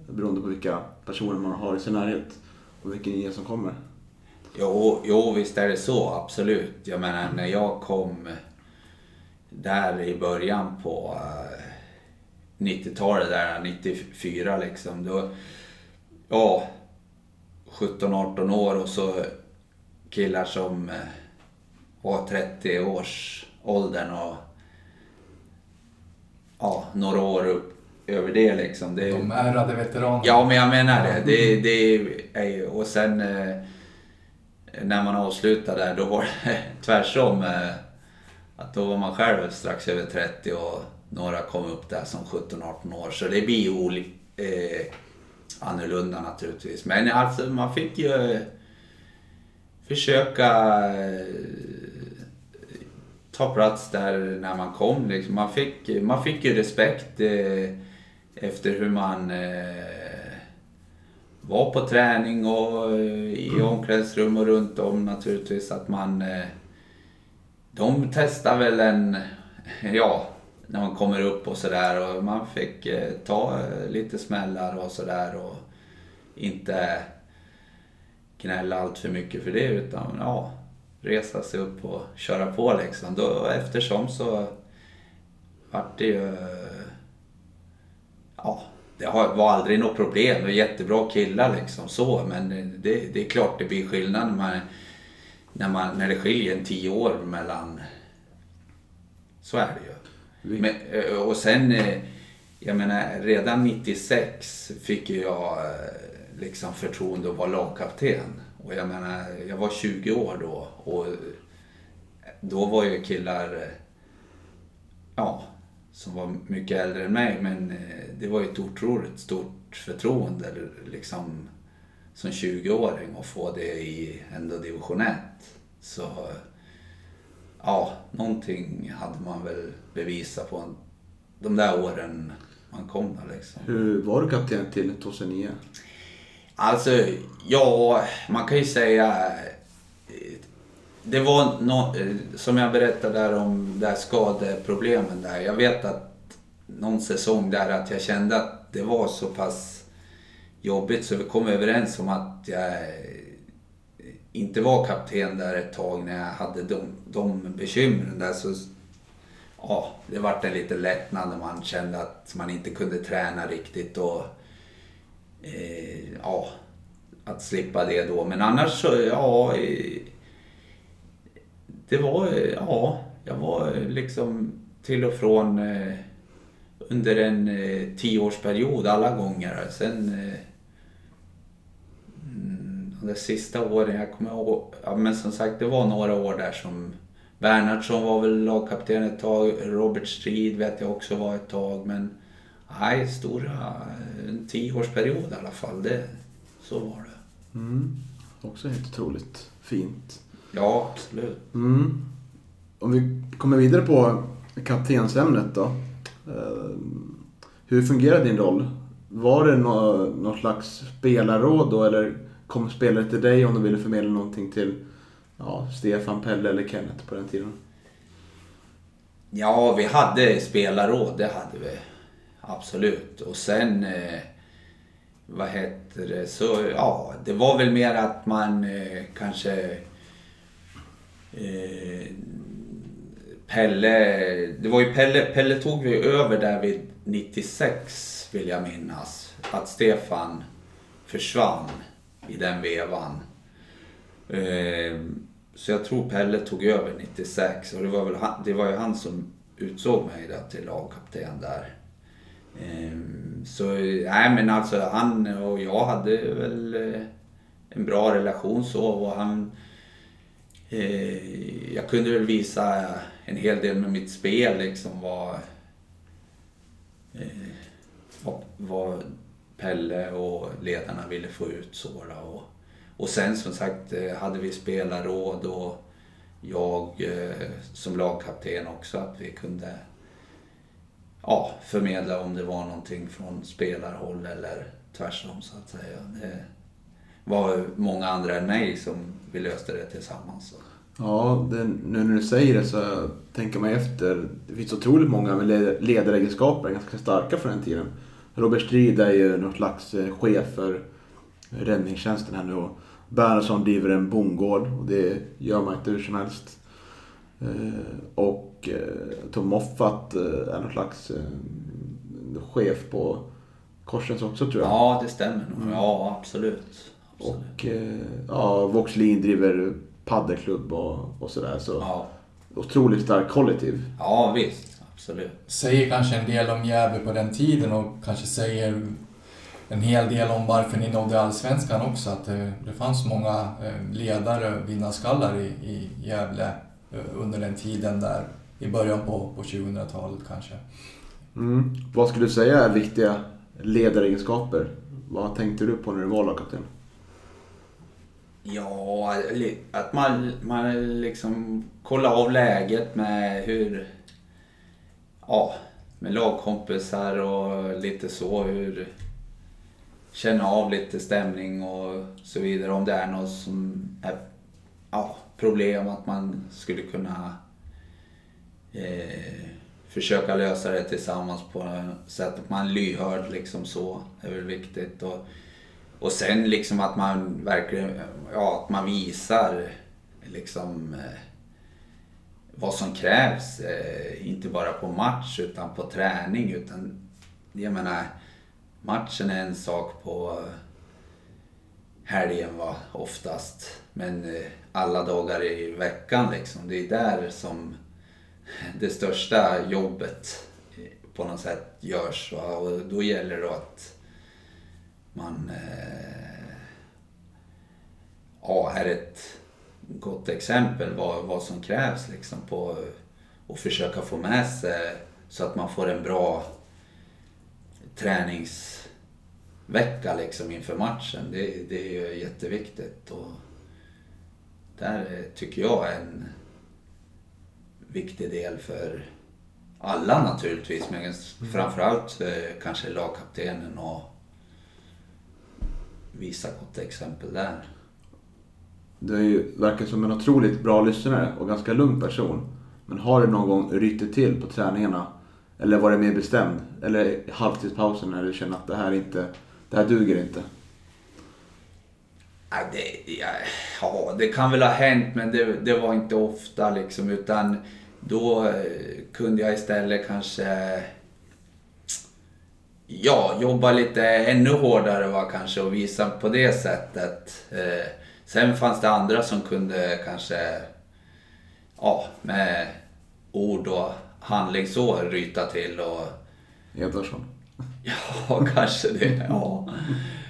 beroende på vilka personer man har i sin närhet och vilken idé som kommer. Jo, jo, visst är det så, absolut. Jag menar, när jag kom där i början på eh, 90-talet, där 94 liksom, då... Ja, 17-18 år och så killar som eh, var 30 års åldern och ja, några år upp över det liksom. Det, De ärrade veteranerna. Ja, men jag menar det. Det, det. Och sen eh, när man avslutade där, då var det tvärsom. Eh, att då var man själv strax över 30 och några kom upp där som 17-18 år. Så det blir ju eh, annorlunda naturligtvis. Men alltså man fick ju försöka eh, ta plats där när man kom. Liksom. Man, fick, man fick ju respekt eh, efter hur man eh, var på träning och eh, i omklädningsrum och runt om naturligtvis. Att man... Eh, de testar väl en... Ja, när man kommer upp och sådär och man fick eh, ta eh, lite smällar och sådär och inte gnälla allt för mycket för det utan ja, resa sig upp och köra på liksom. Då, eftersom så vart det ju... Ja, det var aldrig något problem. Det var jättebra killar liksom så men det, det är klart det blir skillnad när man, när, man, när det skiljer en tio år mellan... Så är det ju. Men, eh, och sen, eh, jag menar redan 96 fick ju jag eh, liksom förtroende att vara lagkapten. Och jag menar, jag var 20 år då och då var ju killar, ja, som var mycket äldre än mig men det var ju ett otroligt stort förtroende liksom som 20-åring att få det i ändå division 1. Så ja, någonting hade man väl bevisat på de där åren man kom där liksom. Hur var du kapten till 2009? Alltså, ja, man kan ju säga... Det var eh, som jag berättade där om där skadeproblemen där. Jag vet att någon säsong där att jag kände att det var så pass jobbigt så vi kom överens om att jag inte var kapten där ett tag när jag hade de, de bekymren där. Så, ja, det vart en liten lättnad när man kände att man inte kunde träna riktigt och eh, ja, att slippa det då. Men annars så, ja, det var, ja, jag var liksom till och från eh, under en eh, tioårsperiod alla gånger. Sen eh, de sista åren, jag kommer ihåg, ja men som sagt det var några år där som Bernhardsson var väl lagkapten ett tag, Robert Strid vet jag också var ett tag men nej, stora, en tioårsperiod i alla fall, det, så var det. Mm. Också helt otroligt fint. Ja, absolut. Mm. Om vi kommer vidare på kaptensämnet då. Eh, Hur fungerar din roll? Var det nå- något slags spelarråd då eller kom spelare till dig om de ville förmedla någonting till ja, Stefan, Pelle eller Kenneth på den tiden? Ja, vi hade spelarråd, det hade vi. Absolut. Och sen, eh, vad heter det, så ja, det var väl mer att man eh, kanske... Eh, Pelle, det var ju Pelle, Pelle tog vi över där vid 96 vill jag minnas. Att Stefan försvann i den vevan. Eh, så jag tror Pelle tog över 96 och det var, väl han, det var ju han som utsåg mig där till lagkapten där. Eh, så nej men alltså han och jag hade väl eh, en bra relation så och han... Jag kunde väl visa en hel del med mitt spel liksom vad... Vad, vad Pelle och ledarna ville få ut Sora. och, och sen som sagt eh, hade vi spelarråd och jag eh, som lagkapten också att vi kunde ja, förmedla om det var någonting från spelarhåll eller tvärtom så att säga. Det var många andra än mig som vi löste det tillsammans. Ja, det, nu när du säger det så tänker man efter. Det finns otroligt många med ledaregenskaper, ganska starka från den tiden. Robert Strid är ju någon slags eh, chef för räddningstjänsten här nu och Bernhardsson driver en bondgård och det gör man inte hur som helst. Eh, och eh, Tom Moffat är någon slags chef på Korsens också tror jag. Ja, det stämmer nog. Ja, absolut. absolut. Och ja, Voxlin driver paddelklubb och, och sådär. Så ja. otroligt stark kollektiv. Ja, visst. Absolut. Säger kanske en del om Gävle på den tiden och kanske säger en hel del om varför ni nådde Allsvenskan också. Att det, det fanns många ledare, vinnarskallar i, i Gävle Eh, under den tiden där i början på, på 2000-talet kanske. Mm. Vad skulle du säga är viktiga ledaregenskaper? Vad tänkte du på när du var lagkapten? Ja, att man, man liksom kollar av läget med hur... Ja, med lagkompisar och lite så. Hur... Känna av lite stämning och så vidare. Om det är något som är ja, problem att man skulle kunna eh, försöka lösa det tillsammans på ett sätt att man är lyhörd liksom så. Det är väl viktigt. Och, och sen liksom att man verkligen, ja att man visar liksom eh, vad som krävs. Eh, inte bara på match utan på träning. Utan jag menar, matchen är en sak på helgen va, oftast. Men eh, alla dagar i veckan liksom. Det är där som det största jobbet eh, på något sätt görs. Va? Och då gäller det att man ja, är ett gott exempel vad, vad som krävs liksom på att försöka få med sig så att man får en bra träningsvecka liksom inför matchen. Det, det är ju jätteviktigt. Och, där tycker jag är en viktig del för alla naturligtvis, men mm. framförallt eh, kanske lagkaptenen och visa gott exempel där. Du verkar som en otroligt bra lyssnare och ganska lugn person. Men har du någon gång ryttit till på träningarna? Eller varit mer bestämd? Eller halvtidspausen när du känner att det här, inte, det här duger inte? det, ja, det kan väl ha hänt men det, det var inte ofta liksom utan då eh, kunde jag istället kanske ja, jobba lite ännu hårdare va, kanske och visa på det sättet. Eh, sen fanns det andra som kunde kanske ja, med ord och handling så ryta till och... Edvardsson? Ja, kanske det. Ja.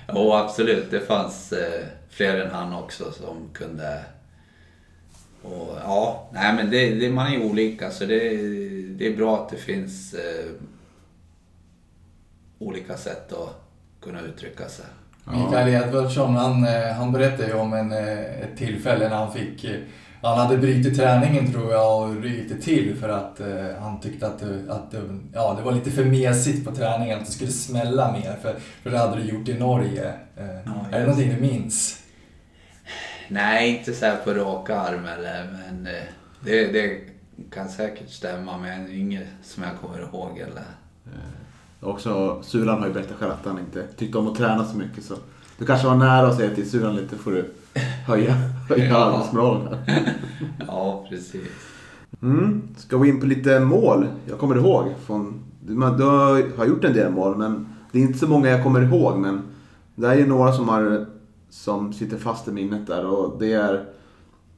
Jo, absolut. Det fanns eh, fler än han också som kunde... Och, ja, nej men det, det, man är olika så det, det är bra att det finns eh, olika sätt att kunna uttrycka sig. Mikael Edvardsson, han, eh, han berättade ju om en, eh, ett tillfälle när han fick eh, han hade brutit träningen tror jag och rytit till för att eh, han tyckte att, det, att det, ja, det var lite för mesigt på träningen, att det skulle smälla mer. För, för det hade du gjort i Norge. Eh, ja, är det någonting du minns? Nej, inte så på rak arm eller, men eh, det, det kan säkert stämma men inget som jag kommer ihåg eller. Eh, också, Sulan har ju berättat själv att han inte tyckte om att träna så mycket så du kanske var nära att säga till Sulan lite får du höja, höja ja. arbetsmoralen Ja, precis. Mm. Ska vi in på lite mål? Jag kommer ihåg från, du, du har gjort en del mål men det är inte så många jag kommer ihåg men det är ju några som, har, som sitter fast i minnet där och det är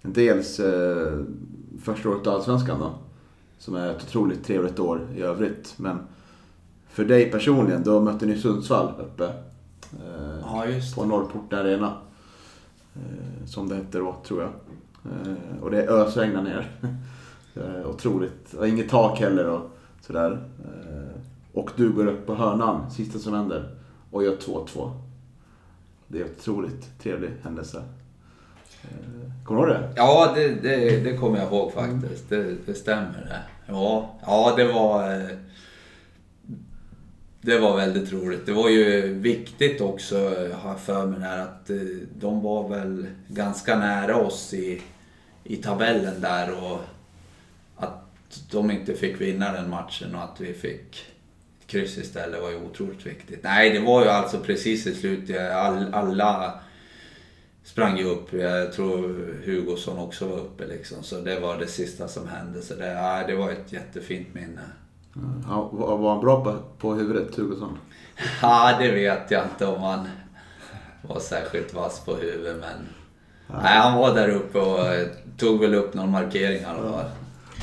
dels eh, första året i Allsvenskan då. Som är ett otroligt trevligt år i övrigt. Men för dig personligen, då mötte ni Sundsvall uppe. Eh, Ja, på Norrport Arena. Eh, som det hette då, tror jag. Eh, och det ösregnar ner. otroligt. Och inget tak heller och sådär. Och du går upp på hörnan, sista som händer, och gör 2-2. Det är otroligt trevlig händelse. Kommer du ihåg det? Ja, det, det, det kommer jag ihåg faktiskt. Det, det stämmer det. Ja, ja, det var... Det var väldigt roligt. Det var ju viktigt också, har jag för mig, här, att eh, de var väl ganska nära oss i, i tabellen där och att de inte fick vinna den matchen och att vi fick ett kryss istället var ju otroligt viktigt. Nej, det var ju alltså precis i slutet. All, alla sprang ju upp. Jag tror Hugosson också var uppe liksom. Så det var det sista som hände. Så det, ja, det var ett jättefint minne. Ja, var var han bra på, på huvudet, Hugosson? Ja, det vet jag inte om han var särskilt vass på huvudet men... Nej, han var där uppe och tog väl upp någon markering alla fall.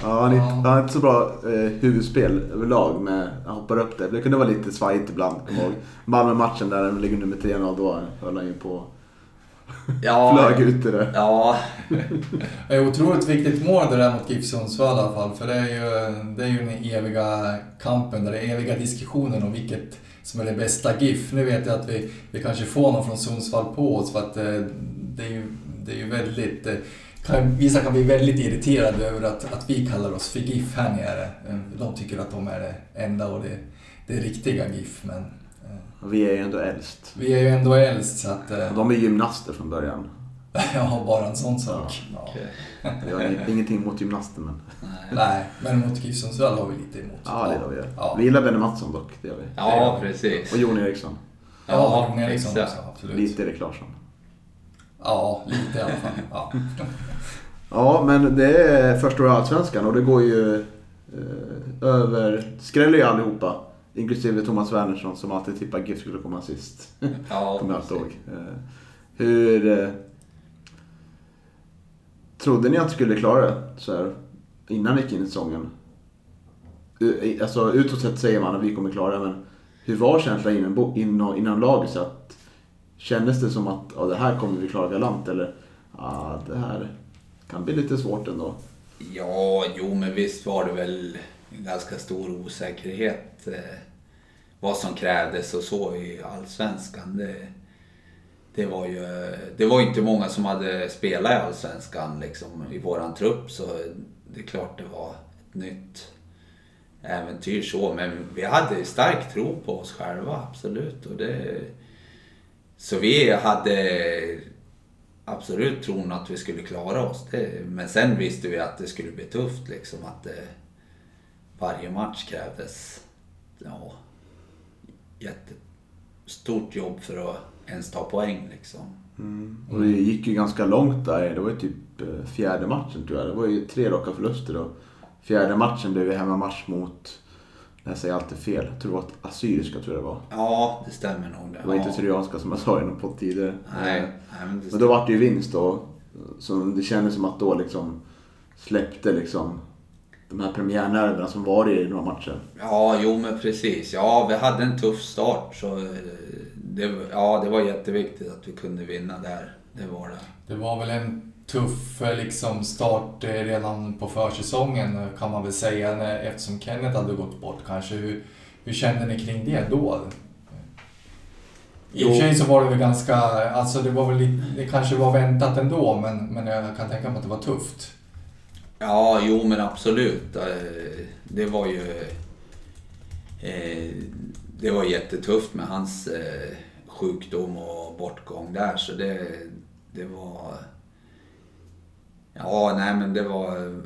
Ja, han, är, han har inte så bra eh, huvudspel överlag. Med, han hoppar upp det. Det kunde vara lite svajigt ibland, kommer ihåg. Malmö-matchen där de ligger nummer 3-0, då höll han ju på Ja, flög ut i det. ja, Det är otroligt viktigt mål det där mot GIF Sundsvall i alla fall. För det är ju, det är ju den eviga kampen, den eviga diskussionen om vilket som är det bästa GIF. Nu vet jag att vi, vi kanske får någon från Sundsvall på oss för att eh, det är ju, det är ju väldigt... eh, Kan, vissa kan bli väldigt irriterade över att, att vi kallar oss för GIF här nere. De tycker att de är det enda och det, det riktiga GIF. Men vi är ju ändå äldst. vi är ju ändå äldst så att... eh, de är gymnaster från början. Jag har bara en sån sak. Ja. okej. Jag har ingenting mot gymnaster men... Nej, men mot GIF Sundsvall har vi lite emot. Ja, det gör vi. Ja. Vi gillar Benny Mattsson dock, det gör vi. ja precis. Och Jon Eriksson. Ja, Jon Eriksson också, absolut. Lite Erik Larsson. Ja, lite i alla fall. Ja. Ja, men det är första året i Allsvenskan och det går ju eh, över... skräller ju allihopa. Inklusive Thomas Wernersson som alltid tippade GIF skulle komma sist. Ja, Kommer jag ihåg. Eh, hur... Eh, trodde ni att ni skulle klara det så här, innan ni gick in i säsongen? U- Alltså utåt sett säger man att vi kommer klara det, men hur var känslan innan, innan, innan laget? Så att, kändes det som att ja, det här kommer vi klara galant eller ja, det här kan bli lite svårt ändå? Ja, jo men visst var det väl en ganska stor osäkerhet eh, vad som krävdes och så i Allsvenskan. Det, det, var ju det var ju inte många som hade spelat i Allsvenskan liksom, i våran trupp så det är klart det var ett nytt äventyr så. Men vi hade stark tro på oss själva, absolut. Och det, så vi hade absolut tron att vi skulle klara oss. Det, men sen visste vi att det skulle bli tufft liksom. Att det, varje match krävdes ja, jättestort jobb för att ens ta poäng liksom. Och det gick ju ganska långt där. Det var ju typ eh, fjärde matchen tror jag. Det var ju tre raka förluster och fjärde matchen blev ju hemmamatch mot, jag säger alltid fel, jag tror det var assyriska tror jag det var. Ja, det stämmer nog. Det var inte ja. Syrianska som jag sa i någon podd tidigare. Nej, Eh, nej, men det Men då var det ju vinst då. Så det kändes som att då liksom släppte liksom de här premiärnerverna som var i några matcher. Ja, jo men precis. Ja, vi hade en tuff start så eh, det, ja, det var jätteviktigt att vi kunde vinna där. Det var det. Det var väl en tuff eh, liksom, start eh, redan på försäsongen kan man väl säga när- eftersom Kenneth hade gått bort kanske. Hur, hur kände ni kring det då? I och för sig så var det väl ganska, alltså det var väl lite, det kanske var väntat ändå men, men jag kan tänka mig att det var tufft. Ja, jo men absolut. Eh, det var ju... Eh, det var jättetufft med hans eh, sjukdom och bortgång där så det, det var... Ja, nej men det var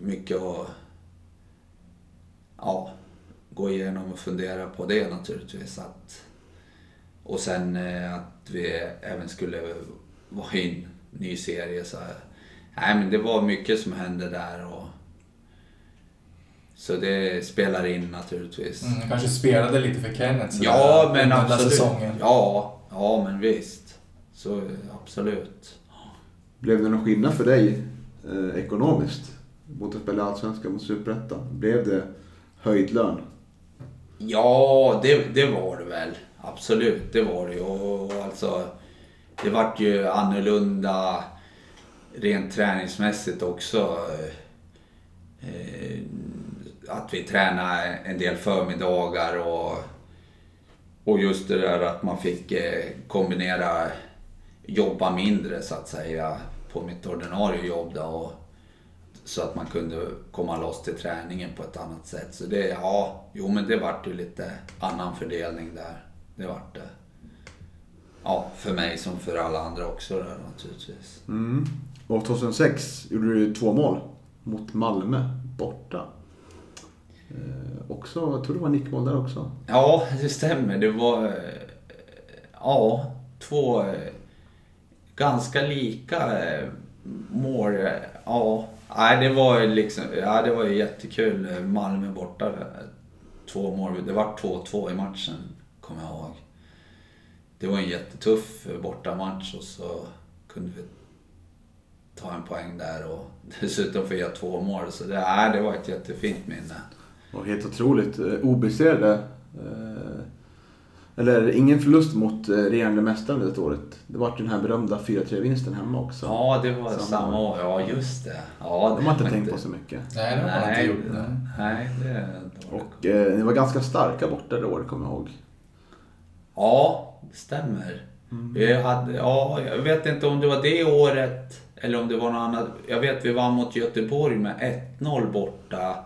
mycket att ja, gå igenom och fundera på det naturligtvis. Att, och sen att vi även skulle vara i en ny serie. Så, nej men det var mycket som hände där. Och, Så det spelar in naturligtvis. Mm, kanske spelade lite för Kenneth sådär Ja, men absolut. säsongen. Ja, ja, men visst. Så absolut. Blev det någon skillnad för dig eh, ekonomiskt mot att spela Allsvenskan mot Superettan? Blev det höjd lön? Ja, det, det var det väl. Absolut, det var det ju. Och, och alltså, det vart ju annorlunda rent träningsmässigt också. Eh, att vi tränade en del förmiddagar och, och just det där att man fick eh, kombinera jobba mindre så att säga på mitt ordinarie jobb då. Och, så att man kunde komma loss till träningen på ett annat sätt. Så det, ja, jo men det vart ju lite annan fördelning där. Det vart det. Ja, för mig som för alla andra också där naturligtvis. Mm. Och 2006 gjorde du två mål mot Malmö borta. Eh, också, jag tror det var nickmål där också. Ja, det stämmer. Det var eh, ja, två eh, ganska lika eh, mål. Ja, nej, det var ju liksom, ja, det var ju jättekul. Eh, Malmö borta. Två mål. Det var 2-2 i matchen, kommer jag ihåg. Det var en jättetuff eh, bortamatch och så kunde vi ta en poäng där och dessutom få göra två mål. Så det, nej, det var ett jättefint minne. Och helt otroligt. eh, Obesegrade. Eh, eller ingen förlust mot eh, regerande mästaren det året. Det var den här berömda 4-3-vinsten hemma också. Ja, det var Samma samma, år. Ja, just det. Ja, De har inte tänkt på så mycket. Nej, det har man inte Nej, gjort. det- Nej. nej, det var Och eh, ni var ganska starka borta det året, kommer jag ihåg. Ja, det stämmer. Vi hade, ja, jag vet inte om det var det året eller om det var något annat. Jag vet vi vann mot Göteborg med 1-0 borta.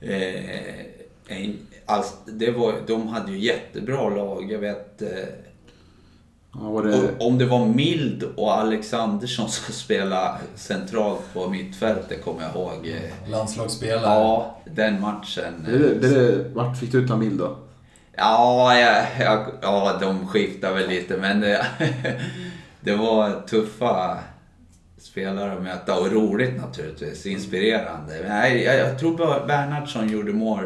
Eh, en, alltså, det var, de hade ju jättebra lag. Jag vet eh, Ja, det, om- om det var Mild och Alexandersson som spelade centralt på mittfältet kommer jag ihåg. Eh, Landslagsspelare. Ja, den matchen. det, det, det, vart fick du ta Mild då? Ja, jag, jag, ja, de skiftar väl lite men det, det var tuffa spelare att möta och roligt naturligtvis. Inspirerande. Men Nej, jag, jag tror bara Bernhardsson gjorde mål.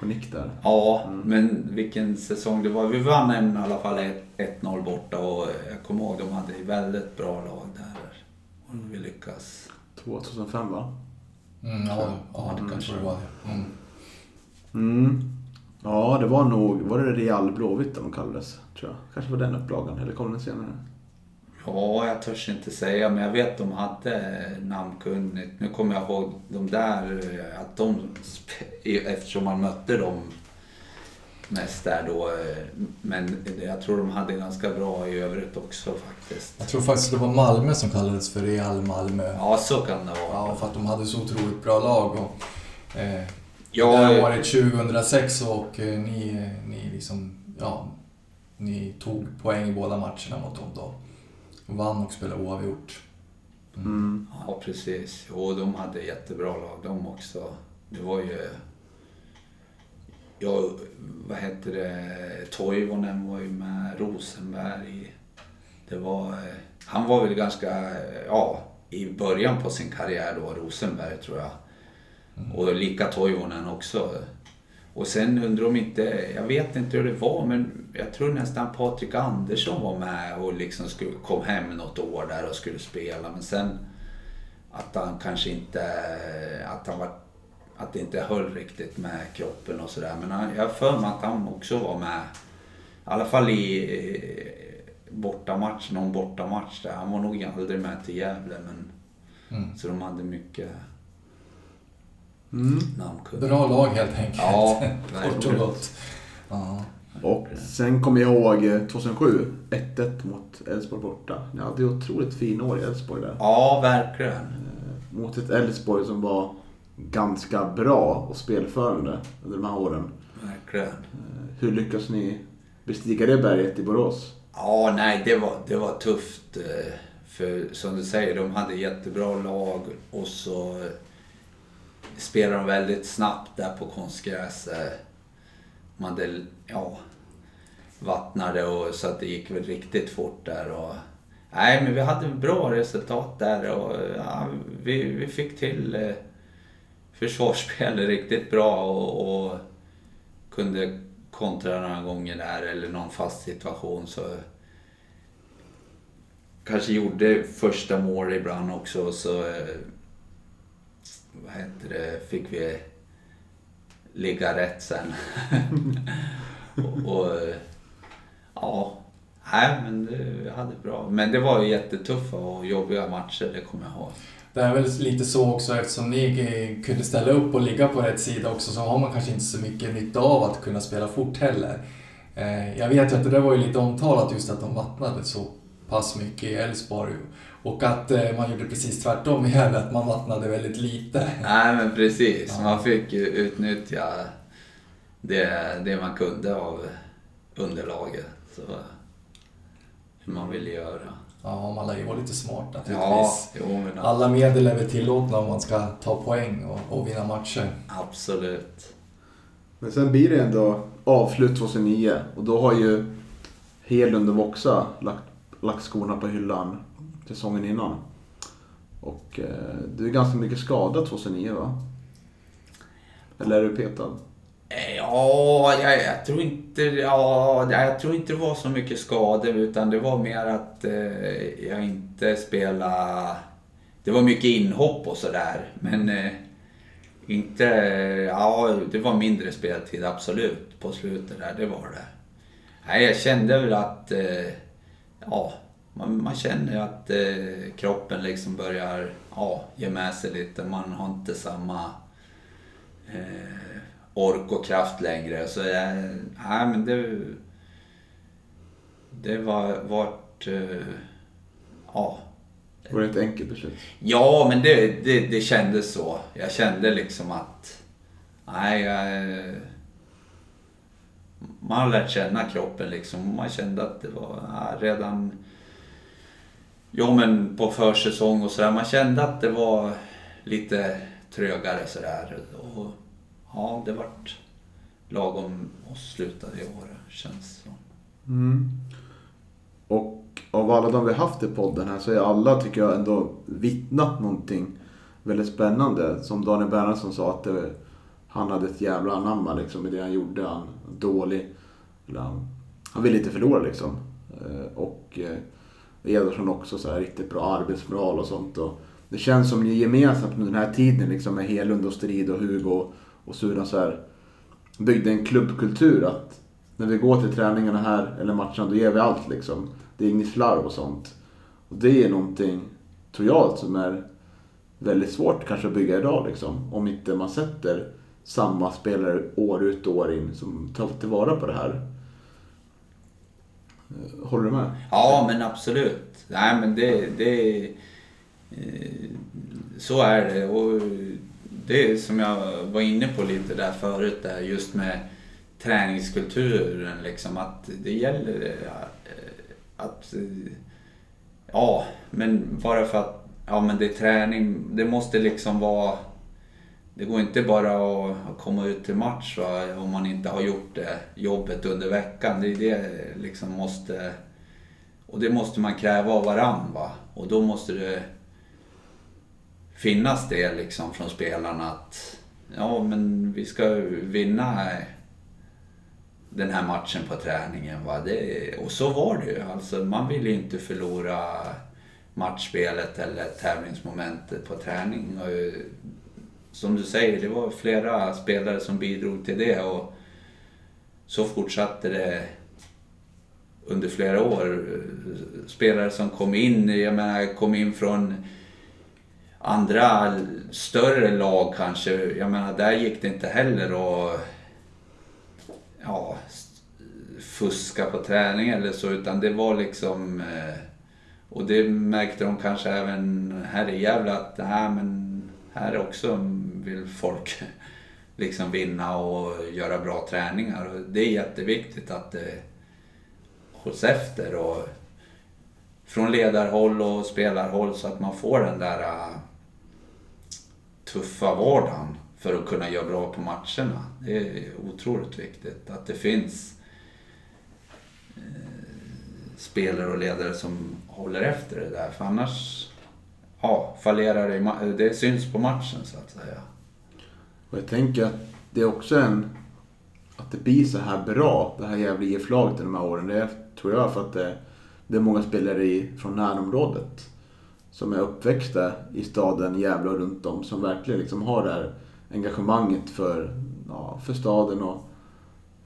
På nick där. Ja, men vilken säsong det var. Vi vann en, i alla fall ett- 1-0 borta och jag kommer ihåg de hade ett väldigt bra lag där. Och vi lyckas. 2005 va? Mm, ja, ja, det kanske det var. Mm. Mm. Ja, det var nog, var det Real Blåvitt de kallades? Tror jag. Kanske var den upplagan, eller kom den senare? Ja, jag törs inte säga, men jag vet de hade namnkunnigt. Nu kommer jag ihåg de där, eh, att de, eftersom man mötte dem mest där då. eh, Men jag tror de hade ganska bra i övrigt också faktiskt. Jag tror faktiskt det var Malmö som kallades för Real Malmö. Ja, så kan det vara. Ja, för att de hade så otroligt bra lag. Och, eh, Ja, det här eh, året 2006 och eh, ni, ni liksom, ja, ni tog poäng i båda matcherna mot dem då. Och vann och spelade oavgjort. Mm. Ja, precis. Jo, de hade jättebra lag de också. Det var ju... Ja, vad heter det? Toivonen var ju med, Rosenberg. Det var... Han var väl ganska, ja, i början på sin karriär då, Rosenberg tror jag. Och lika Toivonen också. Och sen undrar om inte, jag vet inte hur det var, men jag tror nästan Patrik Andersson var med och liksom skulle, kom hem något år där och skulle spela. Men sen att han kanske inte, att han var, att det inte höll riktigt med kroppen och sådär. Men han, jag har för mig att han också var med, i alla fall i eh, bortamatch, någon bortamatch där. Han var nog aldrig med till Gävle men Mm. så de hade mycket Mm. namnkunniga. Bra lag helt enkelt. Ja, Kort och gott. Ja. Och sen kommer jag ihåg eh, 2007, 1-1 mot Elfsborg borta. Ni hade ju otroligt fin år i Elfsborg där. Ja, verkligen. Eh, Mot ett Elfsborg som var ganska bra och spelförande under de här åren. Verkligen. Eh, Hur lyckas ni bestiga det berget i Borås? Ja, nej, det var, det var tufft. eh, För som du säger, de hade jättebra lag och så eh, spelade de väldigt snabbt där på konstgräs. eh. Man hade, ja, vattnade och så att det gick väl riktigt fort där. Och, nej, men vi hade bra resultat där och ja, vi, vi fick till eh, riktigt bra och, och kunde kontra några gånger där eller någon fast situation så kanske gjorde första mål ibland också så eh, vad heter det, fick vi ligga rätt sen. och, och, ja, nej men det, vi hade bra. Men det var ju jättetuffa och jobbiga matcher, det kommer jag ihåg. Det är väl lite så också eftersom ni kunde ställa upp och ligga på rätt sida också så har man kanske inte så mycket nytta av att kunna spela fort heller. Eh, jag vet ju att det där var ju lite omtalat just att de vattnade så pass mycket i Elfsborg. Och att eh, man gjorde precis tvärtom i Gävle, att man vattnade väldigt lite. Nej men precis, ja. man fick ju utnyttja det, det man kunde av underlaget. Så, hur man ville göra. Ja, man lär ju vara lite smart naturligtvis. Ja, jo, men... Alla medel är väl tillåtna om man ska ta poäng och, och vinna matcher. Absolut. Men sen blir det ändå avslut 2009 och då har ju Hedlund och Voxa lagt, lagt skorna på hyllan säsongen innan. Och eh, du är ganska mycket skadad 2009 va? Eller är du petad? Eh, ja, jag, jag, tror inte, ja, jag tror inte det var så mycket skador utan det var mer att eh, jag inte spelade... Det var mycket inhopp och sådär men eh, inte... Ja, det var mindre speltid absolut på slutet där, det var det. Nej, jag kände väl att... Eh, ja, man, man känner att eh, kroppen liksom börjar ja, ge med sig lite. Man har inte samma eh, ork och kraft längre. Så jag, nej, men det, det var vart... Eh, ja. Var det ett enkelt beslut? Ja, men det, det, det kändes så. Jag kände liksom att... Nej, jag, man har lärt känna kroppen liksom. Man kände att det var ja, redan Jo men på försäsong och sådär. Man kände att det var lite trögare sådär. Och ja, det vart lagom och slutade i år känns det mm. Och av alla de vi haft i podden här så är alla, tycker jag, ändå vittnat någonting väldigt spännande. Som Daniel Bernhardsson sa att det, han hade ett jävla anamma liksom i det han gjorde. Han dålig. Eller han, han ville inte förlora liksom. Eh, och eh, Ederson också så här, riktigt bra arbetsmoral och sånt. Och det känns som ni gemensamt under den här tiden liksom med Helund och Strid och Hugo och Suran så här, byggde en klubbkultur att när vi går till träningarna här eller matcherna då ger vi allt liksom. Det är inget slarv och sånt. Och det är någonting, tror jag, som är väldigt svårt kanske att bygga idag liksom. Om inte man sätter samma spelare år ut och år in som tar tillvara på det här. Eh, håller du med? Ja, men absolut. Nej, men det... det eh, så är det. Och det är som jag var inne på lite där förut, där just med träningskulturen. Liksom, att det gäller eh, att... Ja, men bara för att ja, men det är träning. Det måste liksom vara det går inte bara att komma ut till match va, om man inte har gjort det jobbet under veckan. Det är det liksom måste... Och det måste man kräva av varandra. Va? Och då måste det finnas det liksom från spelarna att ja, men vi ska vinna den här matchen på träningen. Va? Det, och så var det ju. Alltså, man vill ju inte förlora matchspelet eller tävlingsmomentet på träning. Och som du säger, det var flera spelare som bidrog till det och så fortsatte det under flera år. Spelare som kom in, jag menar kom in från andra större lag kanske. Jag menar där gick det inte heller att ja, fuska på träning eller så utan det var liksom eh, och det märkte de kanske även här i Gävle att nej, men här också vill folk liksom vinna och göra bra träningar. Och det är jätteviktigt att det hålls efter och från ledarhåll och spelarhåll så att man får den där eh, tuffa vardagen för att kunna göra bra på matcherna. Det är otroligt viktigt att det finns eh, spelare och ledare som håller efter det där. För annars ja, fallerar det, eh, det syns på matchen så att säga. Och jag tänker att det är också en... Att det blir så här bra, det här jävla IF-laget de här åren. Det är, tror jag för att det, det är många spelare i, från närområdet. Som är uppväxta i staden Gävle och runt om. Som verkligen liksom har det här engagemanget för, ja, för staden och,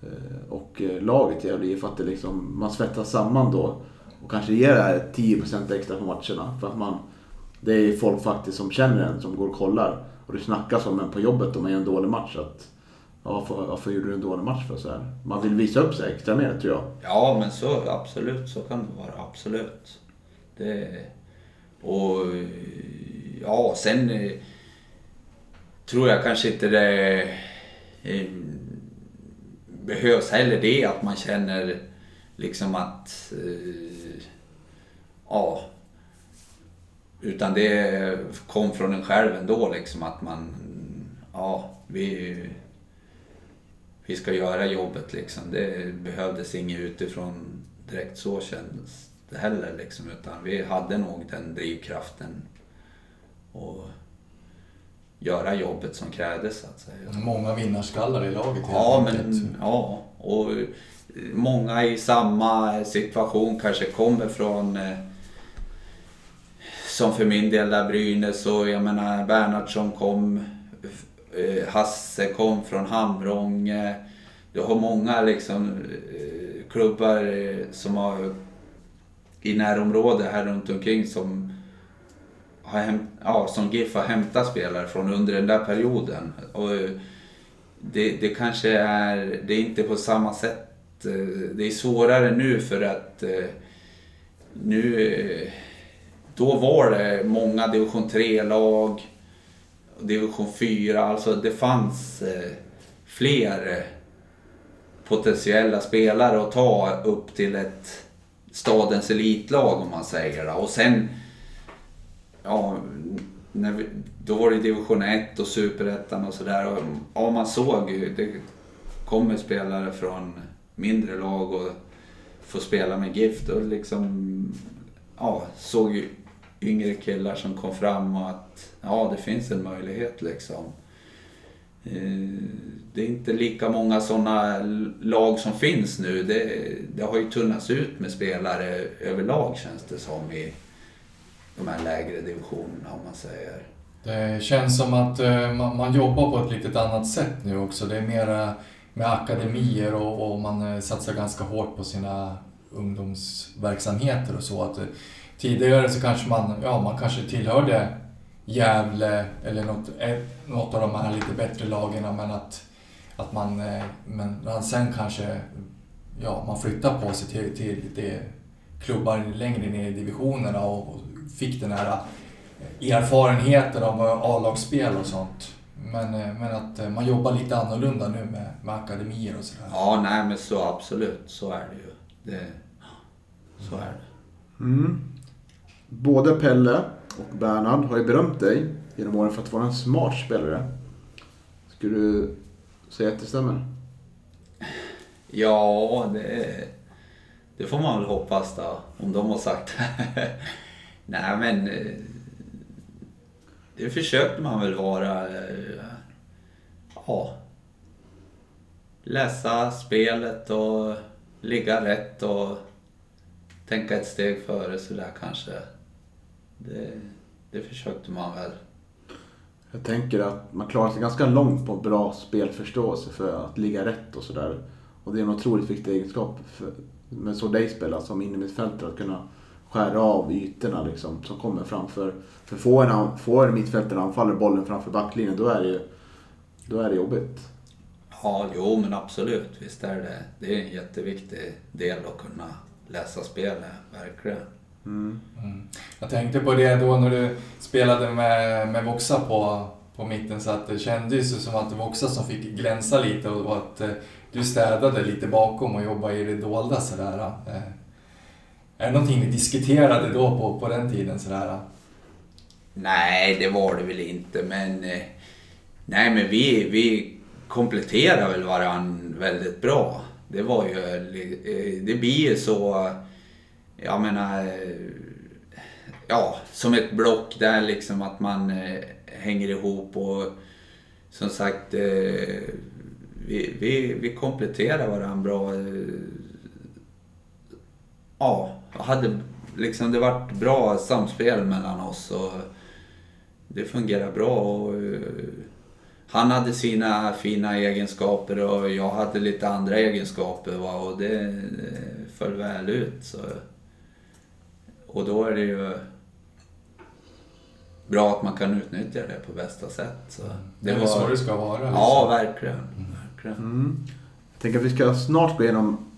eh, och eh, laget Gävle IF. Att det liksom, man svettas samman då. Och kanske ger det här 10% extra på matcherna. För att man, det är folk faktiskt som känner en som går och kollar. Och det snackas om en på jobbet om man gör en dålig match. Att, ja, varför, varför gjorde du en dålig match för? Så här. Man vill visa upp sig extra mer tror jag. Ja, men så absolut, så kan det vara. Absolut. Det, och ja, sen eh, tror jag kanske inte det eh, behövs heller det att man känner liksom att eh, ja utan det kom från en själv ändå liksom att man ja vi vi ska göra jobbet liksom. Det behövdes inget utifrån direkt så kändes det heller liksom. Utan vi hade nog den drivkraften och göra jobbet som krävdes så att säga. Många vinnarskallar i laget Ja, men ja. Och många i samma situation kanske kommer från eh, som för min del där Brynäs och jag menar Bernhardsson kom, eh, Hasse kom från Hamrånge. Du har många liksom eh, klubbar som har i närområdet här runt omkring som har häm- ja, som GIF har hämtat spelare från under den där perioden. Och eh, det, det kanske är, det är inte på samma sätt, eh, det är svårare nu för att eh, nu, då var det många division 3-lag, division 4, alltså det fanns fler potentiella spelare att ta upp till ett stadens elitlag om man säger. Och sen, ja, när vi, då var det division 1 och superettan och sådär. Ja, man såg ju, det kommer spelare från mindre lag och får spela med GIF. Och liksom, ja, såg ju yngre killar som kom fram och att ja, det finns en möjlighet liksom. Eh, det är inte lika många sådana lag som finns nu. Det, det har ju tunnats ut med spelare överlag känns det som i de här lägre divisionerna om man säger. Det känns som att eh, man, jobbar på ett lite annat sätt nu också. Det är mera med akademier och, och man eh, satsar ganska hårt på sina ungdomsverksamheter och så. Att, tidigare så kanske man, ja, man kanske tillhörde Gävle eller något, eh, något av de här lite bättre lagen men att, att man, eh, men sen kanske ja, man flyttar på sig till, till lite klubbar längre ner i divisionerna och, och fick den här erfarenheten av A-lagsspel och sånt. Men, eh, men att eh, man jobbar lite annorlunda nu med, med akademier och sådär. Ja, nej men så absolut, så är det ju. Det, så är det. Mm. Både Pelle och Bernhard har ju berömt dig genom åren för att vara en smart spelare. Skulle du säga att det stämmer? Ja, det, det får man väl hoppas då, om de har sagt det. Nej men, eh, det försökte man väl vara. Eh, ja. Läsa spelet och ligga rätt och tänka ett steg före sådär kanske. Det, det försökte man väl. Jag tänker att man klarar sig ganska långt på bra spelförståelse för att ligga rätt och sådär. Och det är en otroligt viktig egenskap för, med så dig spela som innermittfältare att kunna skära av ytorna liksom, som kommer framför. För får en, får en mittfältare anfaller bollen framför backlinjen då är det ju då är det jobbigt. Ja, jo men absolut. Visst är det. Det är en jätteviktig del att kunna läsa spelet, verkligen. Mm. Mm. Jag tänkte på det då när du spelade med, med Voxa på, på mitten så att det kändes ju som att det var Voxa som fick glänsa lite och, att eh, du städade lite bakom och jobbade i det dolda sådär. Eh. Är det någonting ni diskuterade då på, på den tiden sådär? Nej, det var det väl inte, men... Eh, nej, men vi, vi kompletterar väl varann väldigt bra. Det var ju... Det blir ju så... Jag menar... Eh, ja, som ett block där liksom att man eh, hänger ihop och som sagt, eh, vi, vi, vi kompletterar varandra bra. Eh, ja, hade liksom det varit bra samspel mellan oss och det fungerar bra. Och, eh, han hade sina fina egenskaper och jag hade lite andra egenskaper va? och det eh, föll väl ut. Så. Och då är det ju bra att man kan utnyttja det på bästa sätt. Så Det är väl så det ska vara. liksom. Ja, verkligen. verkligen. Mm. Jag tänker att vi ska snart gå igenom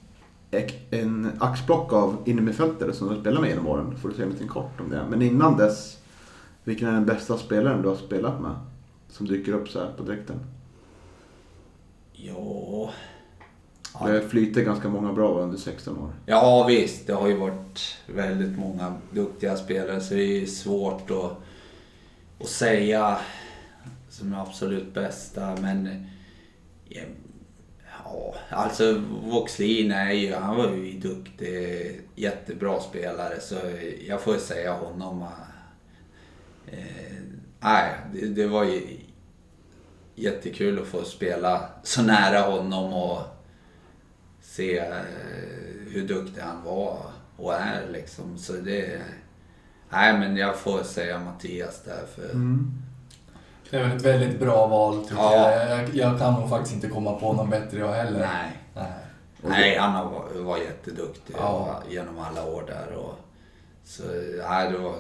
en axplock av innermittfältare som du har spelat med genom åren. Får du säga en liten kort om det. Men innan dess, vilken är den bästa spelaren du har spelat med? Som dyker upp så här på direkten. Ja... Det har flyter ganska många bra under 16 år. Ja visst, det har ju varit väldigt många duktiga spelare så det är svårt att, att säga som är absolut bästa. Men ja, ja, alltså Voxlin är ju, han var ju duktig, jättebra spelare så jag får säga honom. Eh, nej, det, det var ju jättekul att få spela så nära honom och se eh, hur duktig han var och är liksom. Så det... Nej men jag får säga Mattias där för... Mm. Det är väl ett väldigt bra val tycker Ja. jag. jag. Jag kan nog faktiskt inte komma på någon bättre jag heller. Nej. Nej. Nej, han har, var jätteduktig Ja. genom alla år där. Och, så nej, det var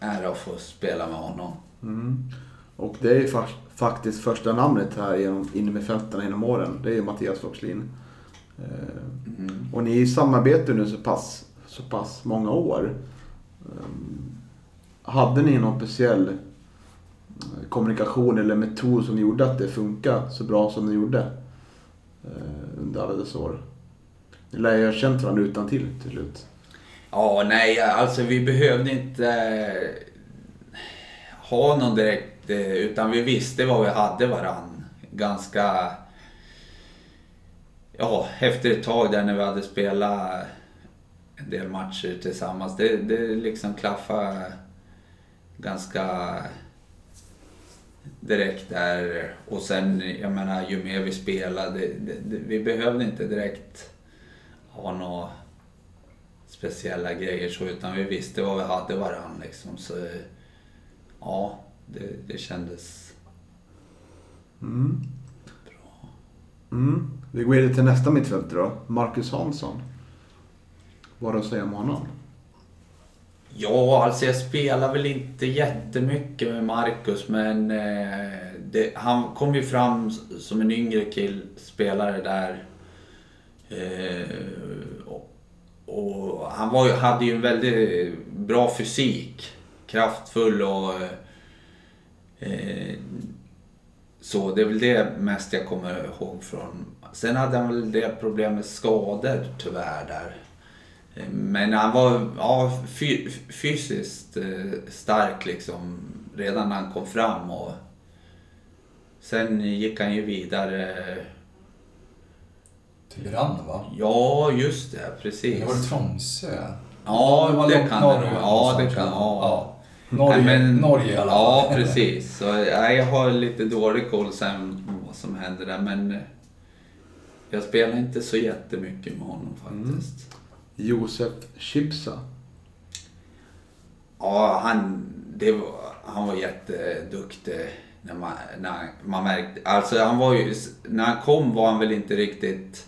ära att få spela med honom. Mm. Och det är ju fa- faktiskt första namnet här genom innermittfältarna genom åren. Det är ju Mattias Voxlin. Mm. Och ni samarbetar nu så pass, så pass många år. Ehm, Hade ni någon speciell eh, kommunikation eller metod som gjorde att det funkade så bra som det gjorde eh, under alla dessa år? Ni lär ju ha känt varandra utan till till slut. Ja, nej, alltså vi behövde inte eh, ha någon direkt, utan vi visste vad vi hade varann. Ganska, ja, efter ett tag där när vi hade spelat en del matcher tillsammans, det, det liksom klaffade ganska direkt där. Och sen, jag menar, ju mer vi spelade, det, det, vi behövde inte direkt ha några speciella grejer så, utan vi visste vad vi hade varandra. liksom. Så ja, det, det kändes Mm. Mm. Vi går vidare till nästa mittfältare då. Marcus Hansson. Vad har du att säga om honom? Ja, alltså jag spelar väl inte jättemycket med Marcus men eh, det, han kom ju fram som en yngre killspelare där. Eh, och, och han var, hade ju en väldigt eh, bra fysik. Kraftfull och eh, så. Det är väl det mest jag kommer ihåg från. Sen hade han väl det problem med skador tyvärr där. Men han var ja, fy, fysiskt eh, stark liksom redan när han kom fram. Och sen gick han ju vidare. Till Brann va? Ja, just det. Precis. Det var det Tromsö? Ja, det kan det nog. Ja, någonstans, det kan ja. ja. Norge, men- Norge i alla Ja, fall. precis. Så, ja, jag har lite dålig koll sen vad som hände där. Men eh, jag spelar inte så jättemycket med honom faktiskt. Josef Chipsa. Ja, han, det var, han var jätteduktig. När man, när man märkte, alltså han var ju, när han kom var han väl inte riktigt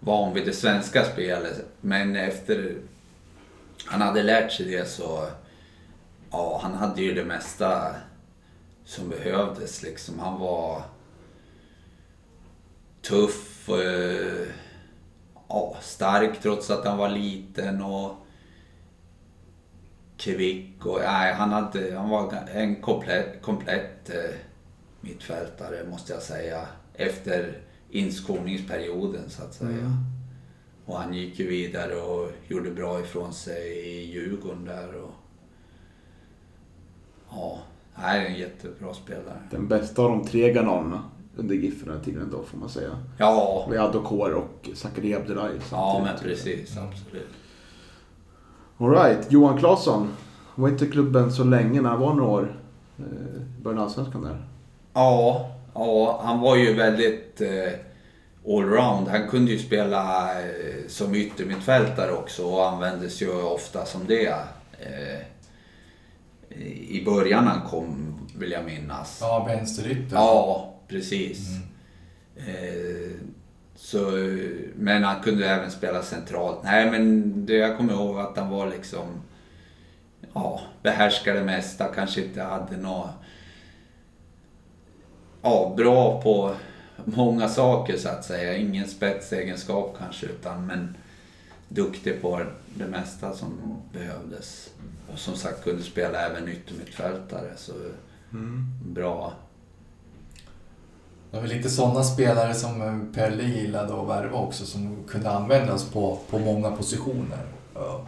van vid det svenska spelet. Men efter han hade lärt sig det så, ja han hade ju det mesta som behövdes liksom. Han var tuff, eh, ja, stark trots att han var liten och kvick och nej, han, hade, han var en komplett, komplett eh, mittfältare måste jag säga. Efter inskolningsperioden så att säga. Mm. Och han gick ju vidare och gjorde bra ifrån sig i Djurgården där. Och, ja, nej, en jättebra spelare. Den bästa av de tre Ghananerna under GIF den här tiden då får man säga. Ja, Vi hade Kår och Zachary Abdelai ja men precis, absolut. Alright, Johan Claesson. Var inte klubben så länge när han var några år. eh, början av Allsvenskan där. Ja, ja, han var ju väldigt eh, allround. Han kunde ju spela eh, som yttermittfältare också och användes ju ofta som det. Eh, I början när han kom, vill jag minnas. Ja, vänsterytter. Ja, precis. Eh, så, men han kunde även spela centralt. Nej, men det jag kommer ihåg att han var liksom... Ja, behärskade det mesta. Kanske inte hade något... Ja, bra på många saker så att säga. Ingen spetsegenskap kanske, utan men duktig på det mesta som behövdes. Och som sagt kunde spela även yttermittfältare. Så bra. Det var lite sådana spelare som eh, Pelle gillade att värva också som kunde användas på, på många positioner. Ja.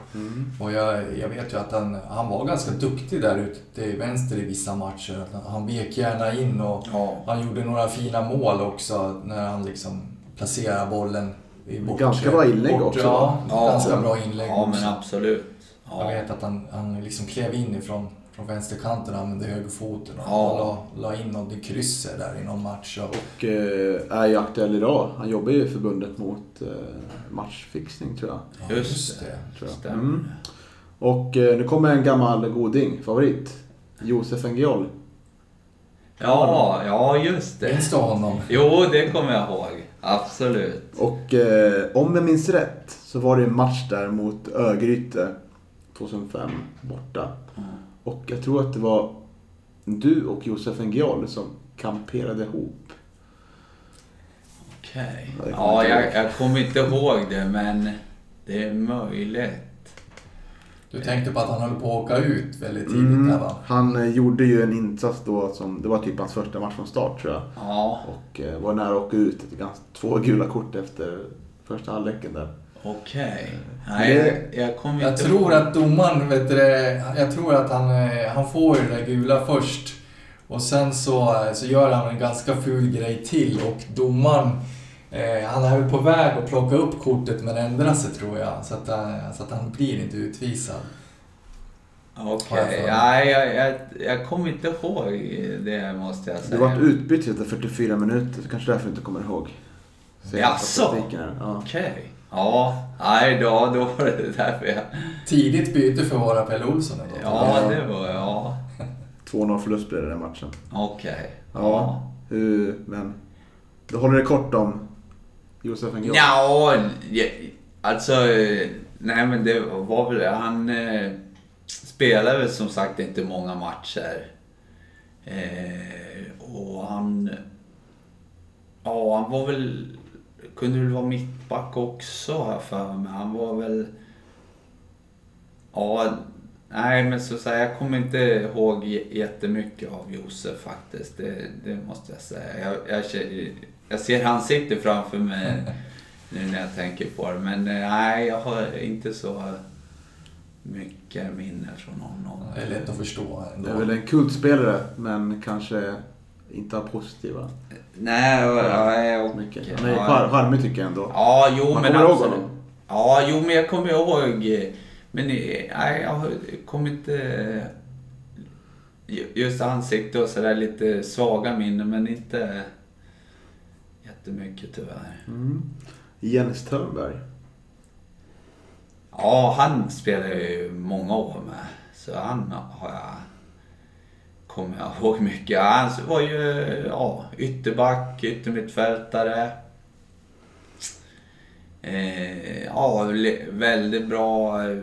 Och jag, jag vet ju att han, han var ganska duktig där ute till vänster i vissa matcher. Han vek gärna in och Ja. han gjorde några fina mål också när han liksom placerade bollen i bortre. Ganska bra inlägg bortre- också, Ja, va? ganska Ja. bra inlägg Ja, också. men absolut. Jag Ja. vet att han, han liksom klev in ifrån från vänsterkanten och använde högerfoten och Ja. la, la in något i krysset där i någon match. Och, Och eh, är ju aktuell idag. Han jobbar ju i förbundet mot eh, matchfixning tror jag. ja, Just det. Tror jag. Mm. Och eh, nu kommer en gammal goding, favorit. Josef Engiol. Ja, ja just det. Minns du honom? Jo, det kommer jag ihåg. Absolut. Och eh, om jag minns rätt så var det en match där mot Örgryte 2005 borta. Och jag tror att det var du och Josef Engiol som kamperade ihop. Okej. Kommer Ja, jag jag, kommer inte ihåg det, men det är möjligt. Du tänkte på att han höll på att åka ut väldigt tidigt Mm, där va? han eh, gjorde ju en insats då som, det var typ hans första match från start tror jag. Ja, Och eh, var nära att åka ut. Ett ganska, två gula kort efter första halvleken där. Okej. Nej, Det- jag, jag Jag tror att domaren, vet du, det, jag tror att han, eh, han får ju det där gula först. Och sen så, eh, så gör han en ganska ful grej till och domaren, eh, han är väl på väg att plocka upp kortet men ändrar sig tror jag. Så att, eh, så att han blir inte utvisad. Okej, mig. nej, jag, jag, jag kommer inte ihåg det måste jag Du säga. var utbytt efter 44 minuter, så kanske därför du inte kommer ihåg. Jaså? Ja. Okej. Ja, nej då, då var det därför jag... Tidigt byte för våra Pelle Olsson ändå. Ja, det var ja. 2-0 förlust blev det den matchen. Okej. Ja. Hur, men du håller det kort om Josef Engiol? Ja, ja, alltså... Nej men det var väl... Han eh, spelade väl som sagt inte många matcher. Eh, och han... Ja, han var väl... Kunde väl vara mittback också har jag för mig. Han var väl... Ja, nej men så att säga, jag kommer inte ihåg jättemycket av Josef faktiskt. Det, det måste jag säga. Jag, jag, jag ser ansiktet framför mig nu när jag tänker på det. Men eh, nej, jag har inte så mycket minne från honom. Det är lätt att förstå ändå. Det är väl en kultspelare, men kanske inte har positiva Nej, ja, ja, mycket. Han är charmig tycker jag ändå. Ja, jo Man men kommer ihåg absolut. honom. Ja, jo men jag kommer ihåg. eh, Men eh, nej, jag kommer inte... ju- Just ansikte och sådär lite svaga minnen men inte jättemycket tyvärr. Mm. Jens Törnberg. Ja, han spelade jag ju många år med. Så han har jag... Kommer jag ihåg mycket. Han var ju ja, ytterback, yttermittfältare. Eh, ja, väldigt bra eh,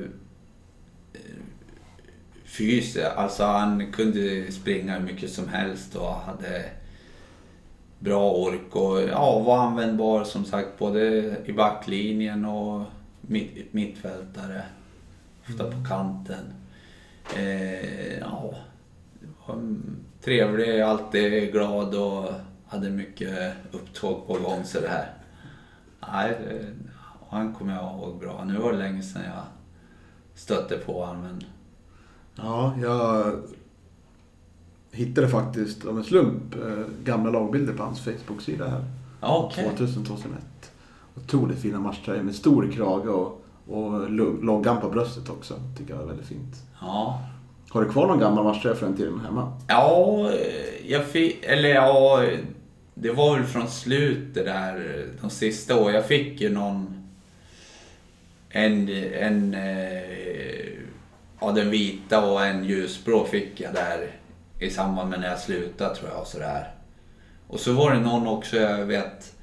fys. Alltså han kunde springa hur mycket som helst och hade bra ork och ja, var användbar som sagt både i backlinjen och mitt, mittfältare. Ofta på kanten. Eh, ja, trevlig, alltid glad och hade mycket upptåg på gång så det här. Nej, han kommer jag ihåg bra. Nu var det länge sedan jag stötte på honom men Ja, jag hittade faktiskt av en slump eh, gamla lagbilder på hans Facebook-sida här. okej. 2000-2001. Otroligt fina matchtröjor med stor krage och, och lo- loggan på bröstet också. Tycker jag är väldigt fint. Ja, Har du kvar någon gammal matchtröja från den tiden hemma? Ja, eh, jag fick, eller ja, det var väl från slutet där, de sista åren. Jag fick ju någon, en, en, eh, ja den vita och en ljusblå fick jag där i samband med när jag slutade tror jag. och Sådär. Och så var det någon också, jag vet,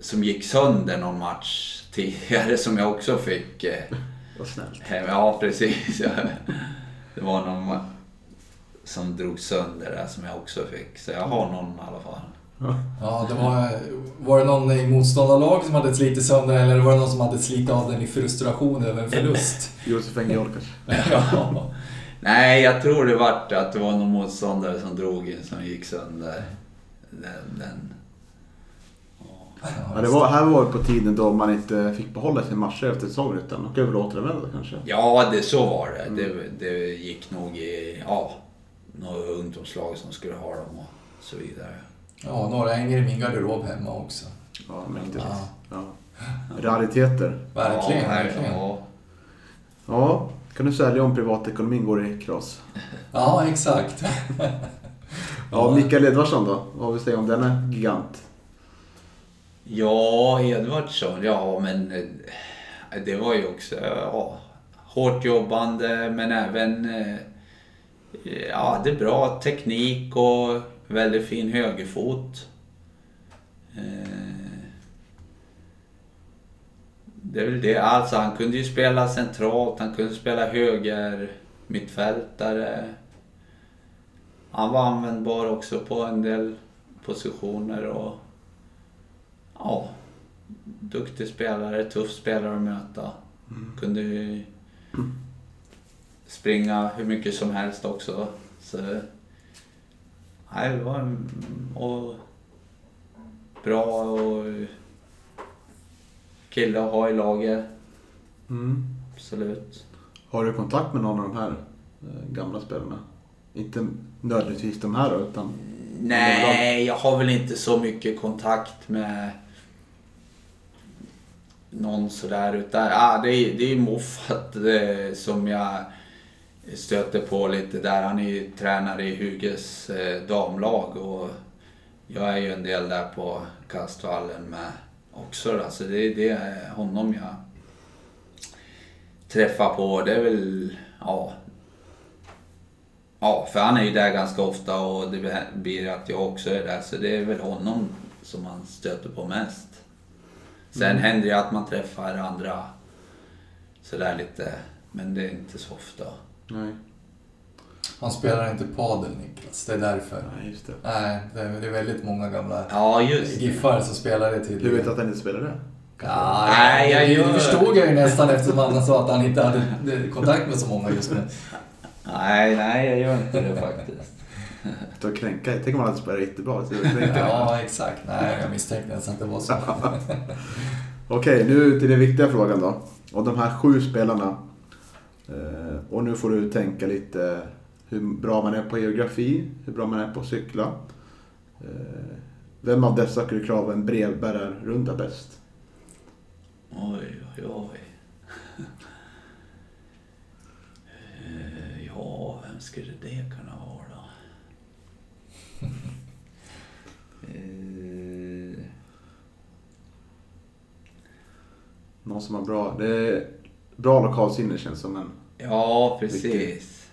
som gick sönder någon match tidigare som jag också fick. eh, Vad snällt. Ja, precis. Det var någon som drog sönder där som jag också fick. Så jag har någon i alla fall. Ja, det var, var det någon i motståndarlag som hade slitit sönder eller var det någon som hade slitit av den i frustration över en förlust? Josef Engeol kanske? ja. Nej, jag tror det vart att det var någon motståndare som drog in som gick sönder. Den, den. Ja, det var, här var det på tiden då man inte fick behålla sin matcher efter säsongen utan åka över och återvända kanske. Ja, det, så var det. det. Det gick nog i ja, några ungdomslag som skulle ha dem och så vidare. ja, några hänger i min garderob hemma också. Ja, men inte Ja. ja. Rariteter. Verkligen, ja, verkligen. Ja. Ja, kan du sälja om privatekonomin går i kras? Ja, exakt. Ja, Mikael Edvardsson då? Vad vill du säga om denna gigant? Ja, Edvardsson, ja men eh, det var ju också ja, hårt jobbande men även eh, ja, det är bra teknik och väldigt fin högerfot. Eh, det är väl det, alltså han kunde ju spela centralt, han kunde spela höger mittfältare. Han var användbar också på en del positioner och ja, duktig spelare, tuff spelare att möta. Kunde ju springa hur mycket som helst också. Så, nej, det var en, och bra och kille att ha i laget. Mm. Absolut. Har du kontakt med någon av de här eh, gamla spelarna? Inte nödvändigtvis de här utan... Nej, jag har väl inte så mycket kontakt med någon sådär. Utan, ah, det, är, det är Moffat eh, som jag stöter på lite där. Han är ju tränare i Huges eh, damlag och jag är ju en del där på kastvallen med också. Då. Så det, det är honom jag träffar på. Det är väl, ja, Ja, för han är ju där ganska ofta och det blir att jag också är där. Så det är väl honom som man stöter på mest. Sen händer det att man träffar andra sådär lite, men det är inte så ofta. Nej, Han spelar inte padel, Niklas. Det är därför. nej just det. Nej, det är det är väldigt många gamla Ja, just det. giffar som spelar det till. Du vet att han inte spelar det? Ja, Nej, jag gör- det förstod jag ju nästan eftersom han sa att han inte hade kontakt med så många just nu. Nej, nej, jag gör inte det faktiskt. Att kränka. Tänk om han hade spelat jättebra. Så. Ja, exakt. Nej, jag misstänkte nästan att det var så. Okej, nu till den viktiga frågan då. Och de här sju spelarna. Eh, och nu får du tänka lite hur bra man är på geografi, hur bra man är på att cykla. Eh, vem av dessa skulle klara en brevbärarrunda bäst? Oj, oj, oj. Eh, Ja, vem skulle det kunna Någon som har bra, det är bra lokalsinne känns som en. Ja, precis.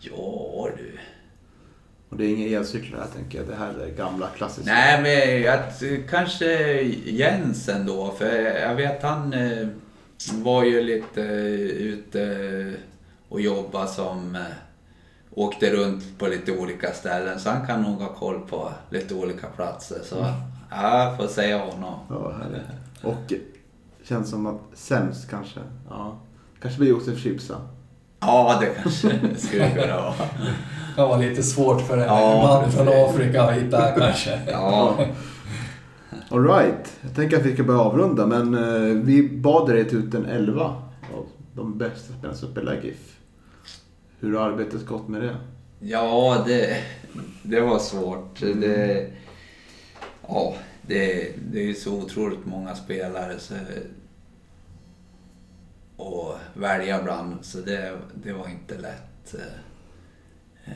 Ja du. Och det är inga elcyklar här tänker jag. Det här är gamla klassiska. Nej, men att, kanske Jens ändå. För jag vet han eh, var ju lite eh, ute och jobbade som... Eh, åkte runt på lite olika ställen. Så han kan nog ha koll på lite olika platser. Så ja, jag får säga honom. Ja, härligt. Och känns som att sämst kanske. Ja. Kanske blir Josef Chipsa. Ja, det kanske skulle kunna vara. Det kan vara lite svårt för en Ja, man från. Afrika att hitta kanske. Ja, Alright, jag tänker att vi ska börja avrunda men eh, vi bad dig ta ut en 11 av de bästa spelarna som spelar i GIF. Hur har arbetet gått med det? ja det, det var svårt. Det, ja, det, det är ju så otroligt många spelare så, att välja bland. Så det, det var inte lätt. eh,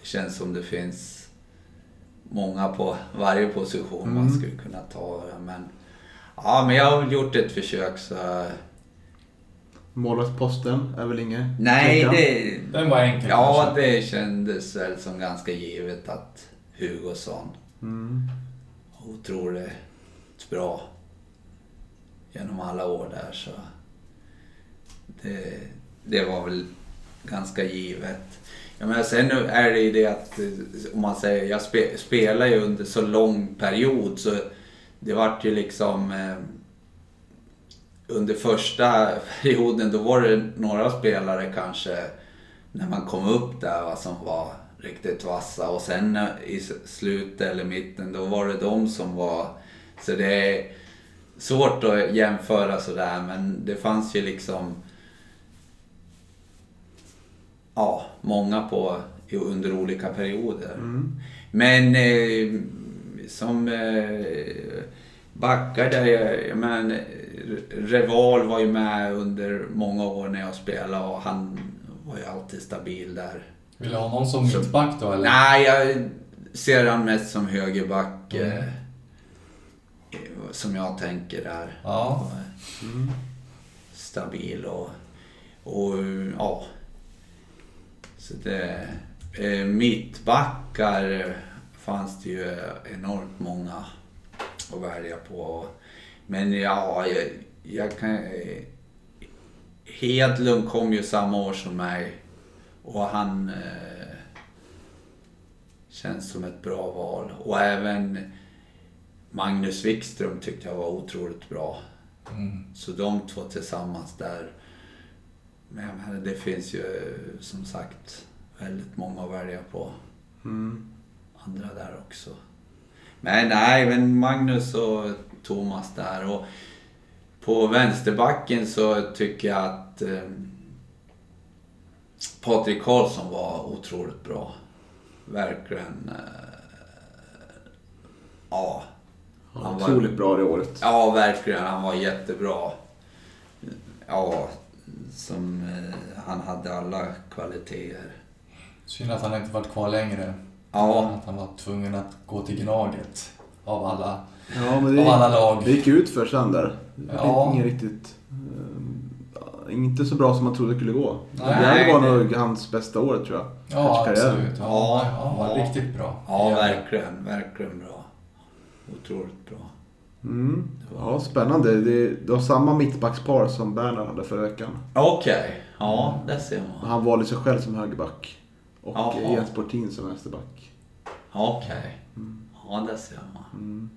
det känns som det finns många på varje position man Mm. skulle kunna ta. Men, ja, men jag har gjort ett försök så... Målvaktsposten är väl inget Nej, det, Den var enkel ja, kanske. det kändes väl som ganska givet att Hugosson Mm. otroligt bra genom alla år där så det, det var väl ganska givet. Ja, men sen är det ju det att, om man säger, jag spe, spelar ju under så lång period så det vart ju liksom eh, under första perioden då var det några spelare kanske när man kom upp där va, som var riktigt vassa och sen eh, i slutet eller mitten då var det de som var... Så det är svårt att jämföra sådär men det fanns ju liksom... Ja, många på, under olika perioder. Mm. Men eh, som eh, backar där, jag, men, Reval var ju med under många år när jag spelade och han var ju alltid stabil där. Vill du ha någon som mittback då eller? Nej, jag ser han mest som högerback. Mm. Eh, som jag tänker där. Ja. Mm. Stabil och, och ja. Så det, eh, mittbackar fanns det ju enormt många att välja på. Men ja, jag, jag kan... eh, Hedlund kom ju samma år som mig och han eh, känns som ett bra val. Och även Magnus Wikström tyckte jag var otroligt bra. Mm. Så de två tillsammans där. Men jag menar, det finns ju som sagt väldigt många att välja på. Mm. Andra där också. Men nej, men Magnus och Thomas där. Och på vänsterbacken så tycker jag att eh, Patrik Karlsson var otroligt bra. Verkligen. Eh, ja. Han var- Otroligt bra det året. Ja, verkligen. Han var jättebra. Ja, som eh, han hade alla kvaliteter. Synd att han inte varit kvar längre. Ja, Att han var tvungen att gå till Gnaget. Av alla, Ja, men det, av alla lag. det gick ut för sen där. Ja. Inget riktigt... eh, inte så bra som man trodde det skulle gå. Nej. det här var nog hans bästa år tror jag. Ja, absolut. Ja, Ja, ja, han var ja. riktigt bra. ja verkligen. Verkligen bra. Otroligt bra. Mm. Ja, spännande. Det, det var samma mittbackspar som Bernhard hade förra veckan. Okej, ja, det ser man. Han valde sig själv som högerback. Och. Jens Portin som vänsterback. Okej. Ja, det ser man.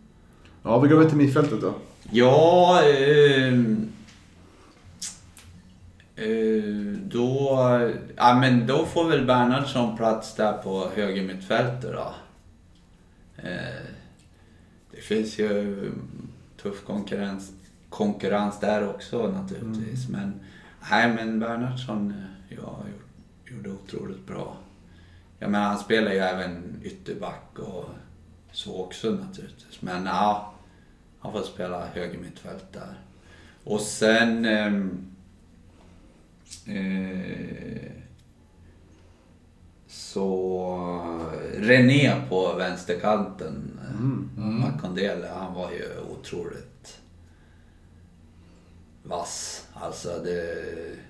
Ja, vi går över till mittfältet då. Ja, ehm, eh, då, ja, men då får väl Bernhardsson plats där på höger mittfältet då. Eh, det finns ju tuff konkurrens, konkurrens där också naturligtvis. Men, nej, men Bernhardsson eh, ja, gjorde, otroligt bra. Jag menar, han spelar ju även ytterback och så också naturligtvis. Men ja, han får spela höger mittfält där. Och sen... ehm, eh, så René på vänsterkanten. Mm. Mm. Makondele, han var ju otroligt vass. Alltså det,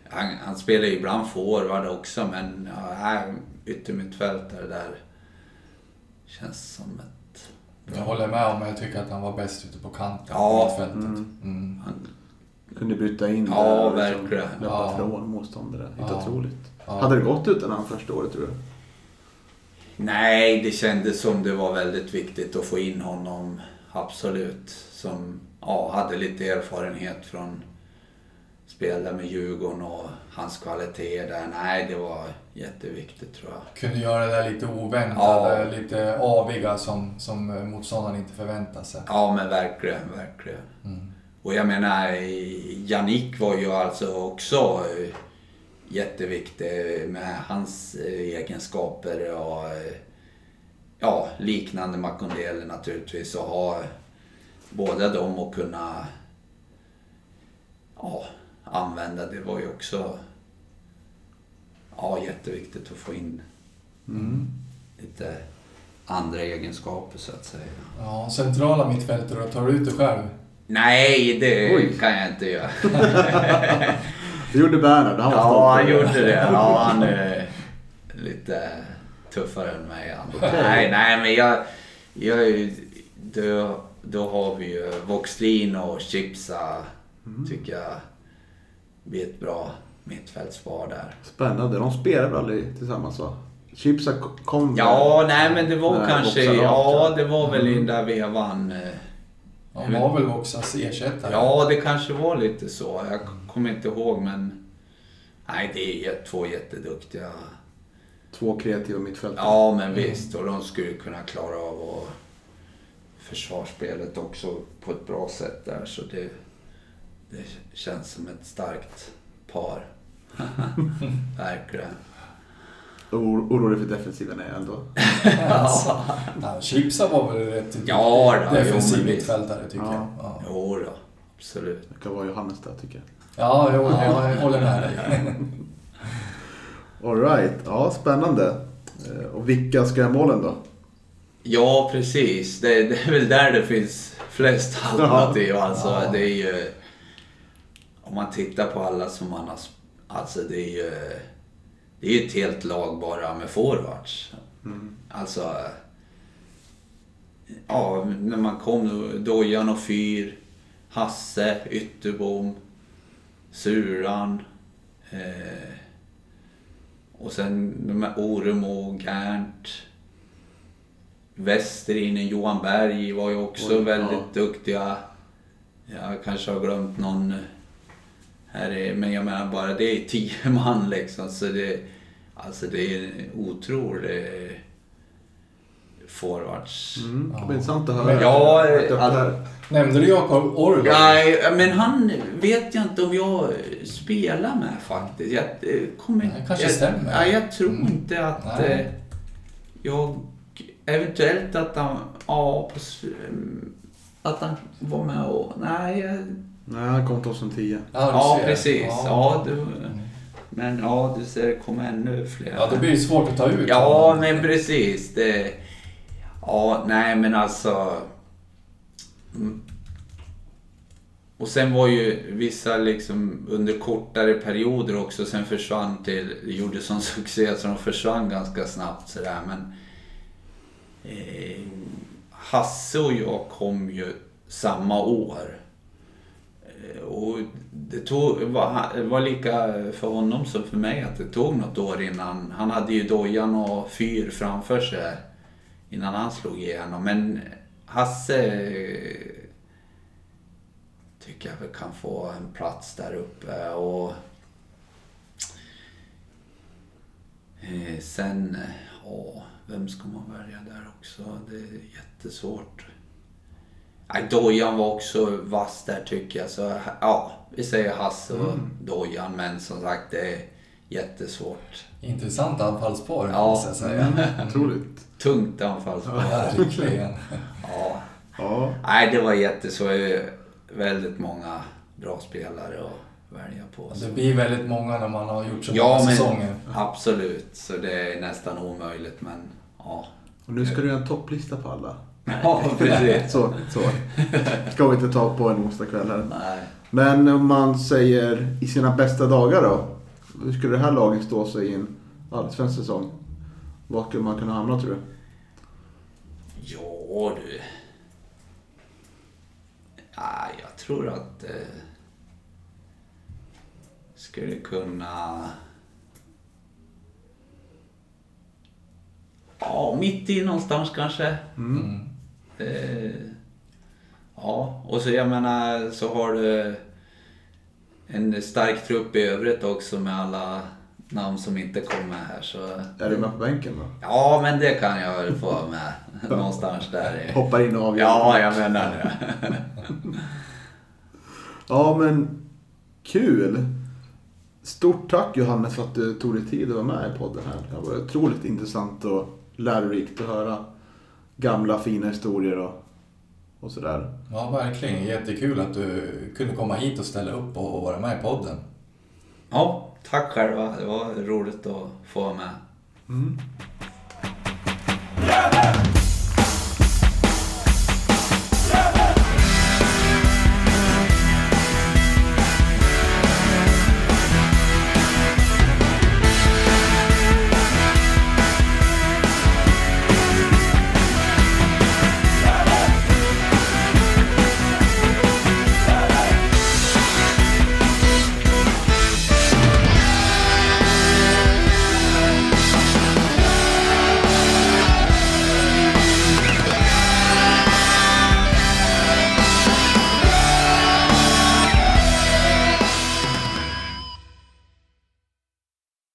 han, han spelar ju ibland forward också men ja, här, yttermittfältare där känns som ett... Jag håller med om, jag tycker att han var bäst ute på kanten Ja. på mittfältet. Mm. Mm. Han, Kunde bryta in Ja, där och verkligen. löpa Ja. från motståndare. Helt Ja. otroligt. Ja. Hade det gått utan han första året tror du? Nej, det kändes som det var väldigt viktigt att få in honom. Absolut. Som ja, hade lite erfarenhet från spela med Djurgården och hans kvalitet där. Nej, det var jätteviktigt tror jag. Kunde göra det där lite oväntade, Ja. lite aviga som, som motståndaren inte förväntar sig. Ja, men verkligen, verkligen. Mm. Och jag menar, Jannik var ju alltså också eh, jätteviktig med hans eh, egenskaper och eh, ja, liknande Makondele naturligtvis. Och ha båda dem och kunna ja, använda, det var ju också ja, jätteviktigt att få in Mm. lite andra egenskaper så att säga. Ja, centrala mittfältare, då tar du ut det själv? Nej, det Oj. kan jag inte göra. Det gjorde Bernhard, han var stolt Ja, han gjorde det. Ja, han är lite tuffare än mig. Nej, nej, men jag... jag är ju- då, då har vi ju Voxlin och Chipsa, Mm. tycker jag, blir ett bra mittfältspar där. Spännande. De spelar väl aldrig tillsammans va? Chipsa kom Ja, nej men det var Nej, kanske... Voxar Ja, det var väl i Mm. den där vevan. eh, Han var väl Voxas ersättare? Ja, det kanske var lite så. Jag kommer inte ihåg men... Nej, det är två jätteduktiga Två kreativa mittfältare. Ja, men visst. Och de skulle kunna klara av och försvarsspelet också på ett bra sätt där. Så det, det känns som ett starkt par. Verkligen. Orolig för defensiven är jag ändå. alltså, ja, Chipsa var väl rätt Ja, då, defensiv mittfältare tycker Ja. jag. Ja, Jo då, absolut. Det kan vara Johannes där tycker jag. Ja jo, jag håller med dig. Alright, ja spännande. Eh, Och vilka ska göra målen då? Ja, precis. Det, det är väl där det finns flest alternativ. Alltså, Ja. det är ju... Om man tittar på alla som man har... Alltså det är ju... Det är ju ett helt lag bara med forwards. Mm. Alltså... Ja, när man kom, Dojan och Fyr, Hasse, Ytterbom, Suran. Eh, och sen de här Oremo, Gernt. Västerinen, Johan Berg var ju också Oj, väldigt ja. duktiga. Jag kanske har glömt någon här är, men jag menar bara det är tio man liksom så det, alltså det är otroligt forwards. Mm. Det Ja. blir intressant att höra. Ja, här. Nämnde du Jakob Orlov? Nej, men han vet jag inte om jag spelar med faktiskt. Jag eh, kommer Nej, kanske jag, stämmer. Nej, jag tror Mm. inte att Nej. eh, jag... Eventuellt att han... Ja, på, s- att han var med och... Nej, jag, Nej, han kom 2010. Ja, ja precis. Ja. Ja, du, men ja, du ser det kommer ännu fler. Ja, då blir det svårt att ta ut Ja, men precis. Det, ja, nej men alltså... Mm. Och sen var ju vissa liksom under kortare perioder också, sen försvann till, gjorde sån succé så de försvann ganska snabbt sådär men... Eh, Hasse och jag kom ju samma år. Eh, och det tog, var, var lika för honom som för mig att det tog något år innan. Han hade ju dojan och fyr framför sig innan han slog igenom. Men Hasse tycker jag väl kan få en plats där uppe. Och eh, sen, ja, vem ska man välja där också? Det är jättesvårt. Dojan var också vass där tycker jag. Så ja, vi säger Hasse och Dojan. Men som sagt, det är jättesvårt. Intressant anfallspar, Ja. måste jag säga. Mm. Otroligt. Tungt anfallsspel. Verkligen. Ja. Ja. Nej, det var jättesvårt. Väldigt många bra spelare att välja på. Så. Det blir väldigt många när man har gjort så Ja, många men säsonger. absolut. Så det är nästan omöjligt, men ja. Och nu ska du göra en topplista på alla. Ja, precis. Så, så. Ska vi inte ta på en onsdagkväll här. Nej. Men om man säger i sina bästa dagar då? Hur skulle det här laget stå sig i en allsvensk säsong? Var skulle man kunna hamna tror du? Ja du. Ja, jag tror att eh, skulle kunna... Ja, mitt i någonstans kanske. Mm. Eh, ja, och så jag menar så har du en stark trupp i övrigt också med alla namn som inte kommer här. Så, Är du med på bänken då? Ja, men det kan jag väl få vara med någonstans där. i- Hoppar in och avgör. Ja, jag menar det. Ja, men kul! Stort tack Johannes för att du tog dig tid att vara med i podden här. Det var otroligt intressant och lärorikt att höra gamla fina historier och, och sådär. Ja, verkligen. Jättekul att du kunde komma hit och ställa upp och vara med i podden. Ja, tack själva. Det var roligt att få vara med. Mm.